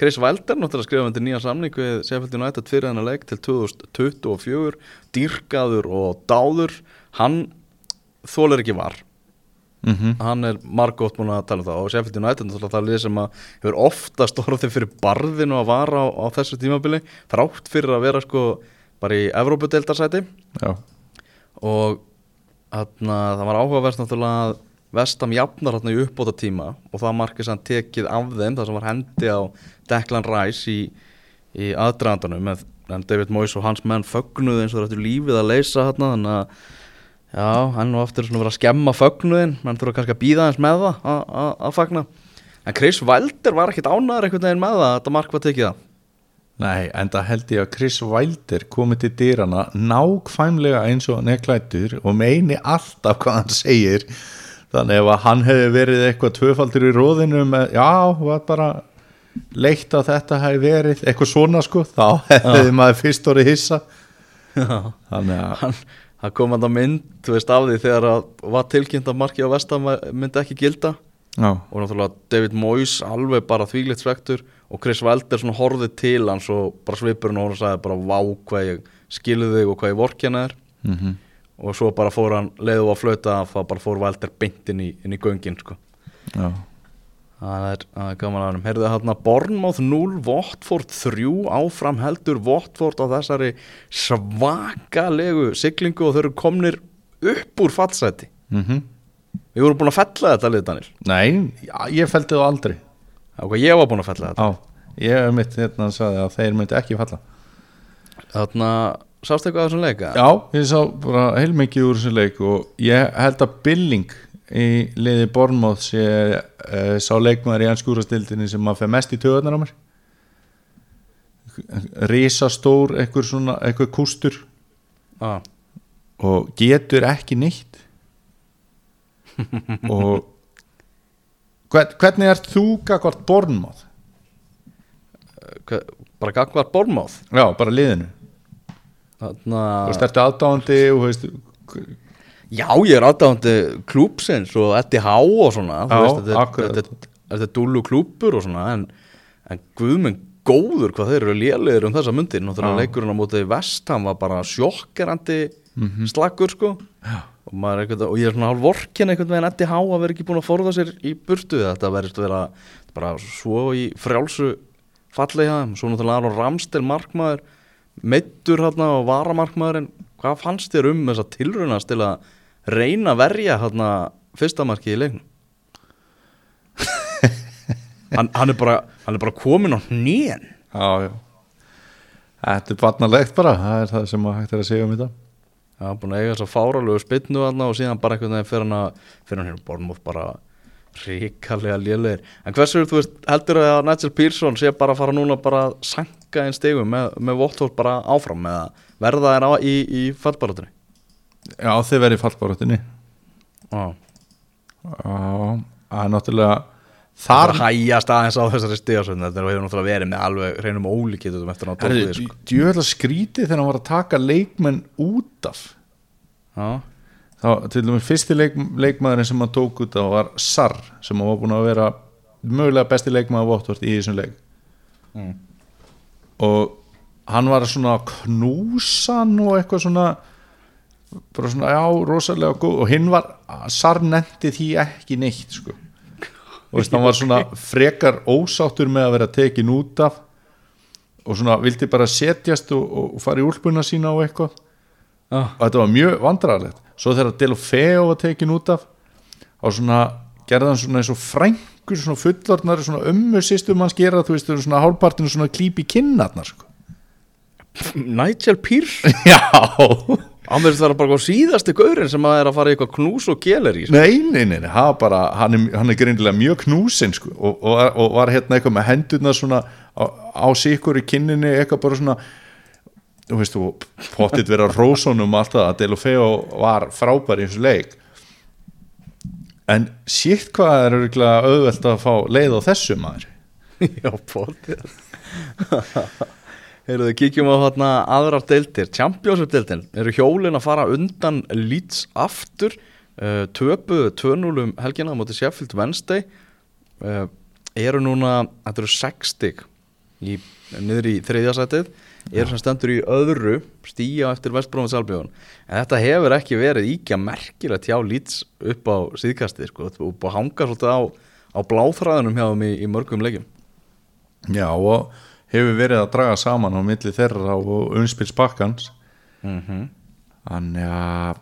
Chris Wilder náttúrulega skrifa undir nýja samning við Sheffield United fyrir hennar leik til 2024 dýrkaður og dáður. Hann þólar ekki var mm -hmm. hann er margótt búin að tala um það. Og Sheffield United náttúrulega það er lið sem að hefur ofta stórðið fyrir barðinu að vara á, á þessu tímabili þrátt fyrir að vera sko bara í Evrópudeildarsæti. Já, og þarna, það var áhugavert náttúrulega að Vestam jafnar hérna í uppbóta tíma og það markið sem tekið af þeim það sem var hendi á Declan Rice í, í aðdraðandanum með en David Moyes og hans menn fögnuði eins og þetta lífið að leysa hérna þannig að já, hann og aftur svona verið að skemma fögnuðin menn þurfa kannski að býða eins með það að- fagna. En Chris Wilder var ekkit ánæður einhvern veginn með það að þetta mark var tekið af nei, en það held ég að Chris Wilder komið til dýrana nákvæmlega eins og hann er klættur og meini alltaf hvað hann segir. Þannig ef að hann hefði verið eitthvað tvöfaldur í róðinu með, já, var bara leitt að þetta hefði verið eitthvað svona sko, þá hefði maður fyrst orðið hissa. Já. Þannig að, hann, hann kom hann að mynd þú veist af því þegar að var tilkynnt að markið á vestam myndi ekki gilda. Já, og náttúrulega David Moyes alveg bara þvílitt svektur og Chris Wilder svona horfið til hans og bara svipurinn og hann sagði bara vá hvað ég skilu þig og hvað ég vorkjana þér. Mm og svo bara fór hann leiðu að flöta þá bara fór Wilder beint inn í, í göngin sko. já það er, það gaman að hann heyrðu hann að Bournemouth 0 Watford 3 áfram heldur Watford á þessari svakalegu siglingu og þau eru komnir upp úr fallseti mm við vorum búin að fella þetta lið Danil Nei, já, ég fældi það aldrei. Það var ég var búin að fella þetta. Já, ég mitt hérna að sagði að þeir myndi ekki falla. Þarna sástu eitthvað að þessum leika? Já, ég sá bara heilmikið úr þessu leik og ég held að Billing í liði Bornmoth sé uh, sá leikmaður í ennskúrastildinni sem að fer mest í töðunar á mér. Risastór eitthvað svona, eitthvað kústur. Ah. og getur ekki neitt *laughs* og hvern, hvernig ert þú gagvart hva- bara gagvar Bournemouth? Já, bara liðinu. Þarna, og sterti aðdáandi og veist, Já, ég er aðdáðandi klúpsins og Há og svona Já, veist, þetta, þetta, þetta er dúlu klúpur og svona en, en guðminn góður hvað þeir eru lélegir um þessa myndir náttúrulega Já. leikurinn á móti vestam var bara sjokkerandi Mhm. slakkur sko. Og, maður er eitthvað, og ég er svona hálf vorkin einhvern veginn. Há að vera ekki búin að forða sér í burtu. Þetta verðist að vera bara svo í frjálsu fallega svo náttúrulega Aron Ramstel markmaður meittur hérna og varamarkmaðurinn. Hvað fannst þér um þessa tilraunast til að reyna að verja hérna fyrsta markið í leiknum *laughs* hann, hann, er bara, hann er bara komin á hnén já, já þetta er barnalegt bara það er það sem hægt er að segja um þetta Já, búin að eiga þess að fáralegu spynnu þarna og síðan bara einhvern veginn fyrir hann að fyrir hann hérna Bormóð bara ríkalega lélegir. En hversu, þú veist, heldur að Nigel Pearson sé bara að fara núna bara að sanka einn stegum með, með Vottholt bara áfram með að verða þær í, í fallbarátunni? Já, þið verið fallbaróttinni Já. það er náttúrulega þar hægjast aðeins á þessari stegasönd þetta hefur náttúrulega verið með alveg hreinum ólíkjötum eftir að sko. djöfell að skrítið þegar hann var að taka leikmenn út af Já, þá, til dæmis fyrsti leik, leikmaðurinn sem hann tók út af var Sarr sem hann var búin að vera mögulega besti leikmaður Votvort í þessum leik Mm. og hann var svona að knúsa hann og eitthvað svona bara svona, já, rosalega góð og hinn var, Sarr nefndi því ekki neitt, sko. Og veist, hann var svona *laughs* frekar ósáttur með að vera tekin út af og svona vildi bara setjast og, og fara í úlpuna sína og eitthvað. Já, og þetta var mjög vandrarlegt svo þegar Delofeo var tekin út af og svona gerði hann svona eins og frængur svona fullorðnar svona ömmu sýstum hans gera þú veist þau eru svona hálfpartinu svona klíp í kinnarnar sko. Nigel Pearson *laughs* já Hann verður það bara síðasti gaurinn sem að er að fara í eitthvað knús og keler í sko. nei, nei, nei, nei það bara, hann, er, hann er greinilega mjög knúsin sko, og, og, og var hérna eitthvað með hendurna svona á, á sikur í kinninni eitthvað bara svona þú veist, og pottit vera rósonum alltaf að Delofeo var frábær í þessu leik. En sítt hvað er auðvelt að fá leið á þessu maður? *laughs* Já, bótið Heyrðu, kíkjum á þarna aðrar deildir Championship-deildin eru hjólin að fara undan Leeds aftur? Uh, töpu 2-0 um helgina móti Sheffield Wednesday. Uh, eru núna, þetta eru 6 stig í, niður í þriðjasætið eru sem stendur í öðru stíja eftir Vestbrófins Albjörn en þetta hefur ekki verið íkja merkilegt hjá Leeds upp á síðkastið sko, á hanga svolítið á, á bláþræðunum hjá þeim í, í mörgum leikjum. Já, og hefur verið að draga saman á milli þeirra og umspils bakkans mm þannig að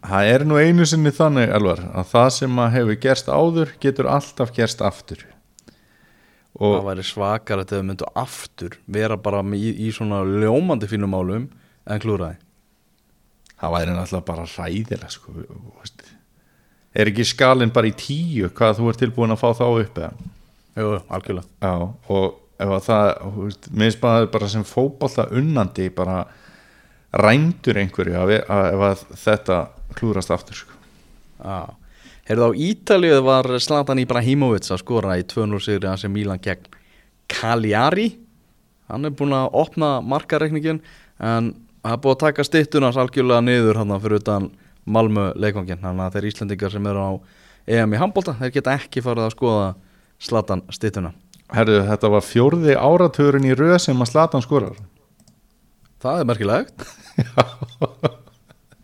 það er nú einu sinni þannig alvar að það sem að hefur gerst áður getur alltaf gerst aftur. Það og væri svakar að þau myndu aftur vera bara í, í svona ljómandi fínum málum en klúraði það væri náttúrulega bara ræðilega sko, er ekki skalinn bara í tíu hvað þú ert tilbúin að fá þá upp eða? Jú, algjörlega já, og að það veist, minnst maður bara sem fótbolta unnandi bara rændur einhverju að, að, að þetta klúrast aftur sko. Já. Heyrðu á Ítalíu var Zlatan Ibrahimovic að skora í 2-0 sigri hans í Milan gegn Cagliari hann er búinn að opna markareikningin en það er búið að taka stittunars algjörlega niður hann fyrir utan Malmö leikvangin þannig að þeir Íslendingar sem eru á EM í handbólta þeir geta ekki farið að skoða Zlatan stittuna Herðu, þetta var fjórði áratugurinn í röð sem að Slatan skorar. Það er merkilegt.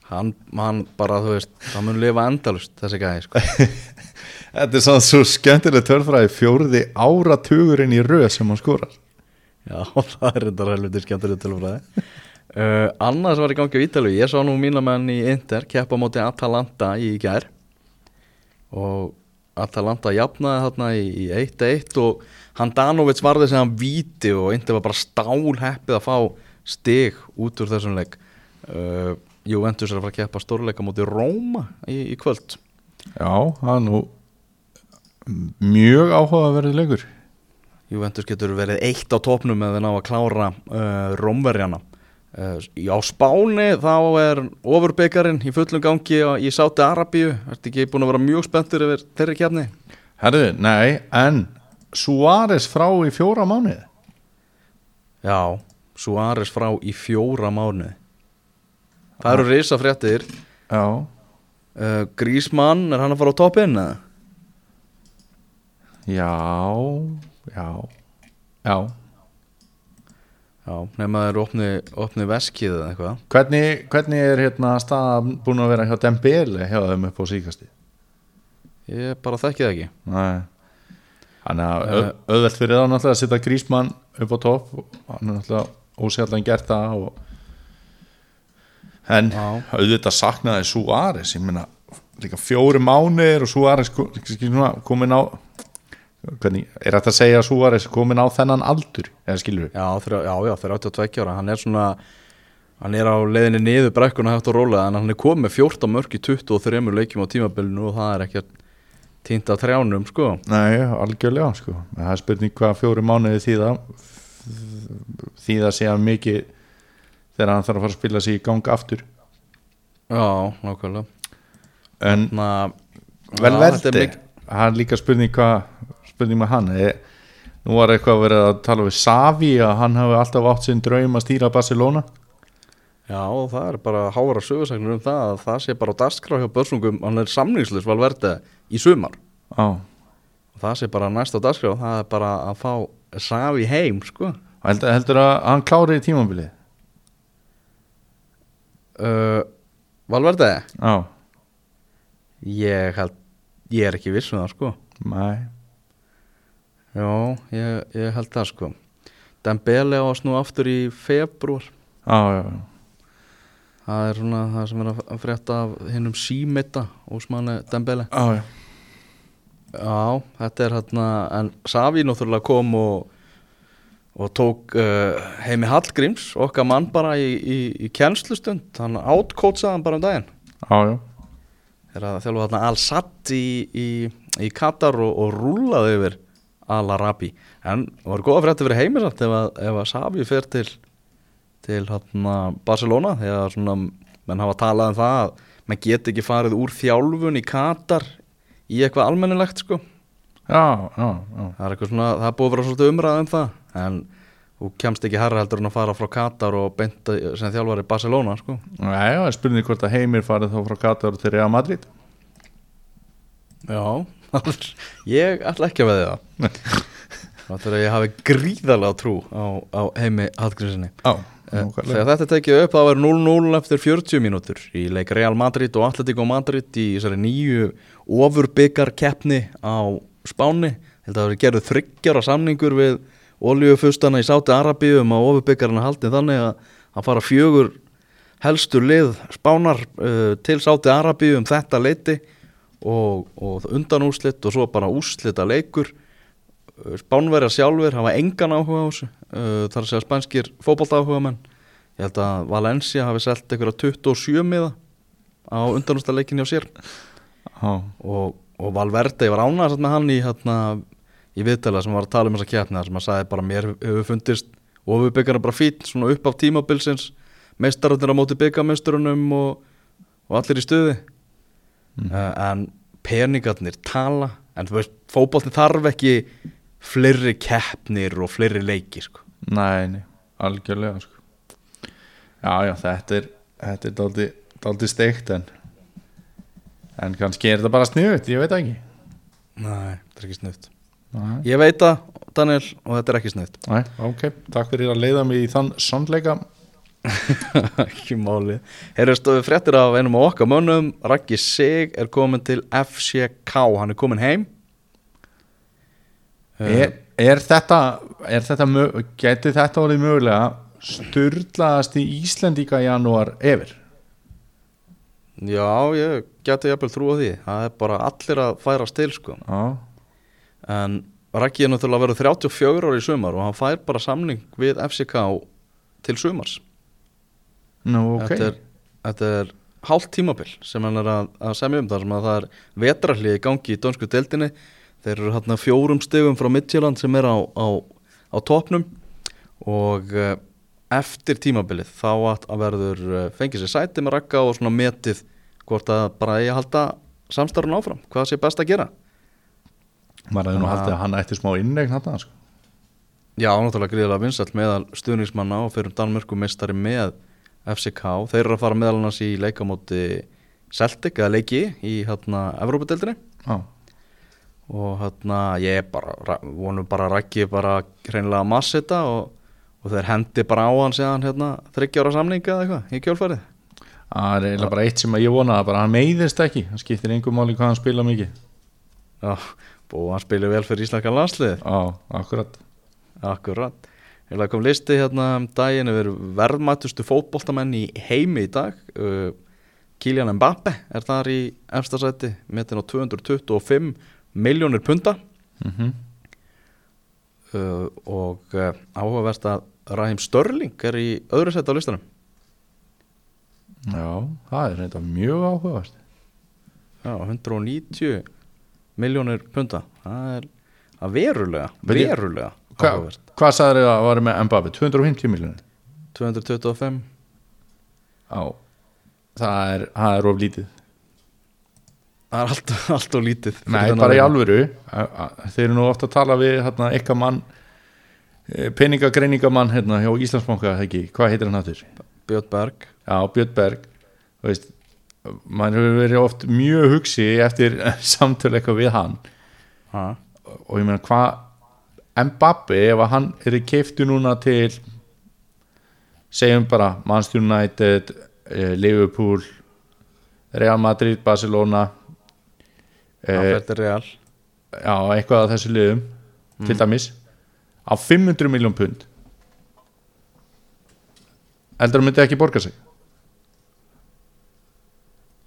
Hann, hann bara, þú veist það mun lifa endalust þessi gæði sko. *laughs* Þetta er svona svo skemmtileg törfræði fjórði áratugurinn í röð sem hann skorar. Já, *laughs* það er þetta helviti skemmtileg tölfræði. Uh, Annars var í gangi á Ítalíu. Ég sá nú mína menn í Inter keppa á móti Atalanta í gær. Og Atalanta jafnaði þarna í, í 1-1 og Handanovic varði sem hann víti og Inter var bara stálheppið að fá stig út úr þessum leik. Uh, Juventus er að fara að keppa stórleika móti Róma í, í kvöld. Já, það er nú mjög áhugaverðið leikur. Juventus getur verið eitt á topnum eða ná að klára uh, Rómverjana uh, á Spáni þá er ofurbyggjarinn í fullum gangi í Sáti Arabíu. Ertu ekki búin að vera mjög spenntur yfir þeirri kefni? Herðu, nei, en Suárez frá í fjóra mánuði? Já, Suárez frá í fjóra mánuði. Það eru risa fréttir Já, uh, Grísmann, er hann að fara á toppinn eða? já, já Já Já, nema þeir opni, opni veskið eða eitthvað. Hvernig, hvernig er hérna staðan búin að vera hjá Dembele hjá þeim upp á síkasti? Ég bara þekki það ekki. Nei. Þannig að uh, auðvelt fyrir þá náttúrulega að setja grísmann upp á topp og hann er náttúrulega ósjallan gert það og... en Já. auðvitað saknaði Suárez. Ég meina líka fjóri mánuðir og ko- svona komin á hvernig, er þetta að segja að Suárez komin á þennan aldur eða skilur við? Já, já, já, þeir 82 ára. Hann er svona Hann er á leiðinni niður brekkuna hægt að róla En hann er komið með 14 mörg í 23 leikjum á tímabilinu Og það er ekki týnt af trjánum, sko. Nei, algjörlega sko. Það er spurning hvað fjóri mánuði þýða þýða sé að mikið þegar hann þarf að fara að spila sig í gang aftur. Já, nákvæmlega. En Ná, vel er verði hann er líka spurning hvað spurning með hann er, nú var eitthvað verið að tala við Savi að hann hafi alltaf átt sinn draum að stýra Barcelona. Já, og það er bara hára sögursagnir um það að það sé bara á dagskrá hjá börsungum hann er samningslis valverði í sumar. Á, og það sé bara næst á dagskrá það er bara að fá Savi heim, sko. Heldur, heldur að hann klári í tímabilið? Uh, Valverði á, ég held ég er ekki viss um það, sko. Mæ Já, ég, ég held það, sko. Dembele á að snú aftur í februar á, já, já. Það er svona það sem er að frétta af hinnum símita Úsmanni Dembele. Á, já, Já, þetta er hérna en Savi náttúrulega kom og og tók uh, heimi Hallgríms okkar mann bara í, í, í kennslustund, hann átkótsaði hann bara um daginn. Á, já. Þegar að þjálfa þarna Al-Sadd í, í, í Katar og, og rúlaði yfir Al-Arabi. En það var góða frétti fyrir heimi samt ef að, ef að Savi fer til til hérna Barcelona þegar svona menn hafa talað um það að menn get ekki farið úr þjálfun í Katar í eitthvað almennilegt sko. Já, já, já, það er eitthvað svona, það búið að vera svolítið umræð um það en þú kemst ekki herra heldur en að fara frá Katar og beinta sem þjálfari Barcelona sko. Nei, já, spurning hvort að heimir farið þá frá Katar til Real Madrid. Já, ég ætla ekki að veði það. Það er að ég hafi gríðarlega trú á, á heimi Hallgrímsinni Eh, Þegar þetta tekið upp þá er 0-0 eftir 40 mínútur í leik Real Madrid og Atletico Madrid í þessari nýju ofurbyggarkeppni á Spáni. Held að það verið gerðu þryggjara samningur við oljufustana í Sáti Arabíu um að ofurbyggarna haldi þannig að að fara fjögur helstu lið Spánar uh, til Sáti Arabíu um þetta leiti og, og undan úrslit og svo bara úrslita leikur Spánverjar sjálfur hafa engan áhuga á þessu. Uh, þar að segja spænskir fótbolta áhuga menn ég held að Valencia hafi selt einhverja 27 miða á undanústa leikin hjá sér. Og, og Valverde var ánægast með hann í, hérna, í viðtala sem var að tala um þessa þar sem að sagði bara mér hefur fundist og við byggjarum bara fít svona upp af tímabilsins. Meistararnir á móti byggamesturunum og, og allir í stuði Mm. uh, en peningarnir tala en þú veist, fótboltin þarf ekki fleiri keppnir og fleiri leiki sko. nei, nei, algjörlega sko. Já, já, þetta er þetta er dálítið, dálítið steikt en en kannski er þetta bara sniðut, ég veit ekki Nei, þetta er ekki snutt Nei, Ég veit það, Daniel, og þetta er ekki snutt Nei, ok, takk fyrir að leiða mig í þann sannleika ekki máli. Herru stóðu fréttir af einum af okkar mönnum Raggi Sig er komin til FCK hann er komin heim. Er, er þetta, er þetta gæti þetta orðið mögulega sturlaðast í Íslendíka í janúar yfir? Já, ég geti jafnvel trú á því. Það er bara allir að færa til sko. Já, en Raggi er náttúrulega verið 34 ári í sumar og hann fær bara samning við FCK til sumars nú ok. þetta, er, þetta er hálft tímabil sem hann er að, að semja um þar sem að það er vetrarlið í gangi í dönsku deildinni. Þeir eru hérna fjórum stegum frá Midtjylland sem er á, á, á topnum og uh, eftir tímabilið þá að, að verður uh, fengið sér sæti með rakka og svona metið hvort að bara ég halda samstarfun áfram, hvað sé best að gera? Maður hefði nú að- haldið að hann ætti smá innegn hann sko. Já, náttúrulega gríðilega vinsall meðal stuðningsmanna og fyrir Danmörku meistari með FCK. Þeir eru að fara meðal annars í leikamóti Celtic eða leiki í hérna Evrópadeildinni Já, og hérna ég bara ra- vonum bara að rækki bara hreinlega að massa þetta og, og þeir hendi bara á hann síðan hérna þryggjára samninga eða eitthvað í kjólfærið. það er eiginlega bara eitt sem ég vona bara hann meiðist ekki, hann skiptir einhver máli hvað hann spila mikið Já, og hann spilir vel fyrir íslenska landsliðið. Já, akkurat Akkurat. Ég kom listi hérna um daginn yfir verðmættustu fótboltamenn í heimi í dag. Uh, Kylian Mbappe er þar í efstasæti, metin á 225 miljónir punta mm uh, og uh, áhugavert að Raheem Störling er í öðru sæti á listanum. Já, það er reynda mjög áhugavert Já, 190 miljónir punta. Það er verulega, verulega áhugavert. Hvað sagður þið að var með Mbappe? 250 miljonir? 225 Já, það er, það er of lítið Það er allt, *laughs* allt og lítið Nei, bara í alvöru Þeir eru nú ofta að tala við hérna, eitthvað mann eh, peningagreiningamann hérna, hjá Íslandsbanka ekki, hvað heitir hann aftur? Björn Berg Já, Björn Berg mann hefur verið oft mjög hugsi eftir *laughs* samtölu eitthvað við hann ha. og ég meina hvað Mbappe ef hann er keiftu núna til segjum bara Manchester United eh, Liverpool Real Madrid, Barcelona Það eh, real. já, eitthvað af þessu liðum til dæmis á 500 miljón pund. Heldur að myndi ekki borga sig?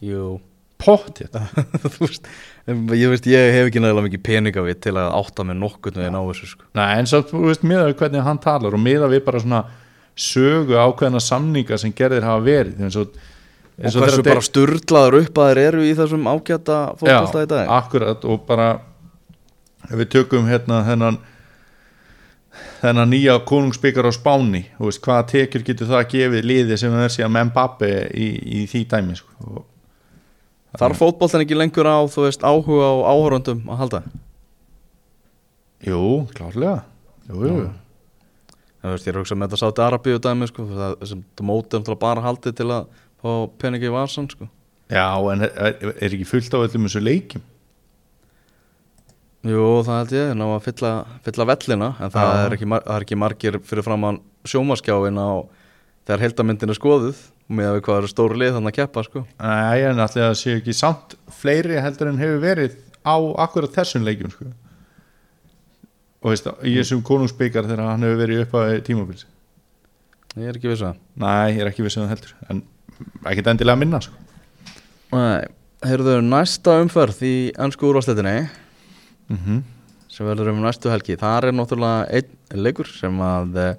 Jú. Pottið *laughs* Þú veist, ég veist, ég hef ekki nægilega mikið peninga við til að átta með nokkurn veginn á þessu sko. Nei, en svo, þú veist, miða við hvernig hann talar og miða við bara svona sögu ákveðna samninga sem gerðir hafa verið eins og, og hversu bara sturlaður upp að þeir eru í þessum ágæta fótbolta í dag Já, akkurat og bara ef við tökum hérna þennan þennan nýja konungsbyggar á Spáni þú veist, hvaða tekjur getur það gefið liði sem er síðan með Mbappe í, í því dæmi sko. og, Þarf fótboltan ekki lengur á, þú veist, áhuga á áhörundum að halda? Jú, klárlega. Jú, jú, Það veist, ég er að hugsa með þetta sátti Arabíu dæmi sko, það sem það mótið um bara haldið til að fá peningi í vasan sko. Já, en er, er ekki fullt á öllum þessu leikjum? Jú, það held ég, ná að fylla, fylla vellina en það er, ekki, það er ekki margir fyrir framann sjómaskjáin á þegar heldamyndin er skoðuð með að við hvað eru stóru lið þannig að keppa sko. Nei, en allir að séu ekki samt fleiri heldur en hefur verið á akkurat þessum leikjum sko. og veist, í þessum konungsbyggar þegar hann hefur verið upp á tímabils Ég er ekki viss að Nei, ég er ekki vissum það heldur en ekkert endilega minna sko. Nei, heyrðu næsta umferð í ennsku úrvarsleitinni mm -hmm. sem verður um næstu helgi þar er náttúrulega einn leikur sem að eh,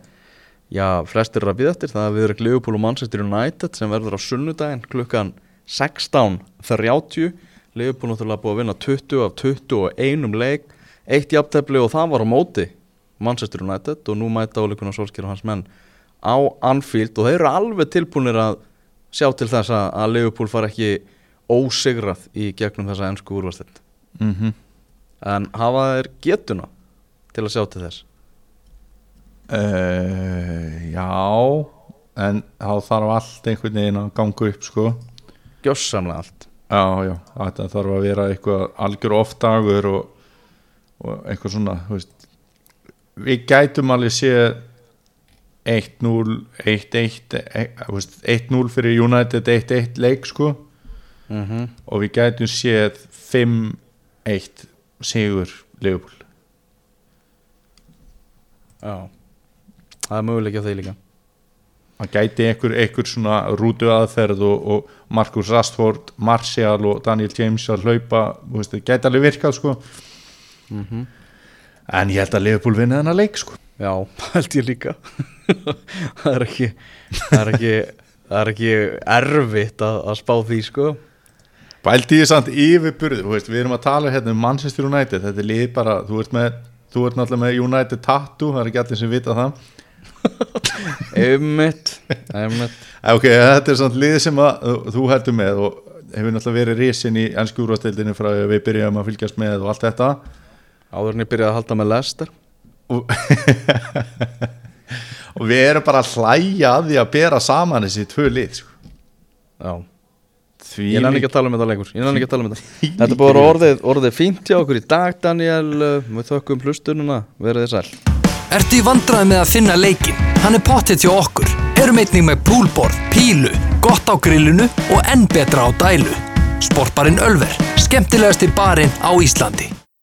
já, flestir eru að býða eftir. Það er viður Liverpool og Manchester United sem verður á sunnudaginn klukkan 16.30 Liverpool náttúrulega búið að vinna 20 af 21 leik eitt jafntefli og það var á móti Manchester United og nú mæta Óleikunar Solskjær og hans menn á Anfield. Og þeir eru alveg tilbúinir að sjá til þess að, Liverpool fara ekki ósigrað í gegnum þessa ennsku úrvarsleitt Mm -hmm. en hafa þeir getuna til að sjá til þess uh, Já en þá þarf allt einhvern veginn að ganga upp sko. gjössamlega allt Já, já, þetta þarf að vera eitthvað algjör ofdagur og, og eitthvað svona veist. við gætum alveg sé 1-0 1-1 e- þú veist, 1-0 fyrir United 1-1 leik sko mm -hmm. og við gætum séð 5-1 sigur Liverpool já það er möguleik á því líka. Það gæti einhver, einhver svona rútu aðferð og, og Marcus Rashford Martial og Daniel James að hlaupa þú veist, það gæti alveg virkað sko. Mm en ég held að Liverpool vinna þennan leik sko. Já, *laughs* held ég líka. *laughs* Það er ekki það er ekki, það er ekki erfitt að, að spá því sko. Bældi ég samt yfirburð, þú veist, við erum að tala hérna um Manchester United, þetta er lið bara, þú ert með, þú ert náttúrulega með United tattoo, það er ekki allir sem vita það. *laughs* einmitt, einmitt. Ok, þetta er samt lið sem að þú- heldur með og hefur náttúrulega verið risin í ennsku úrvastildinu frá að við byrjum að fylgjast með og allt þetta. áður en ég byrjaði að halda með Lester og, *laughs* og við erum bara að hlæja að því að bera saman þessi tvö lið sko. Já, því ég nenni ekki að tala um þetta lengur. Ég nenni ekki að tala um þetta. Þetta búið orðið, orðið fínt hjá okkur í dag Daniel. Við þökkum hlustununa, verið þið sæl Ertu í vandræði með að finna leikin? Hann er pottet hjá okkur. Erum einnig með púlborð, pílu, gott á grillinu og enn betra á dælu. Sportbarinn Ölver, skemmtilegasti barinn á Íslandi.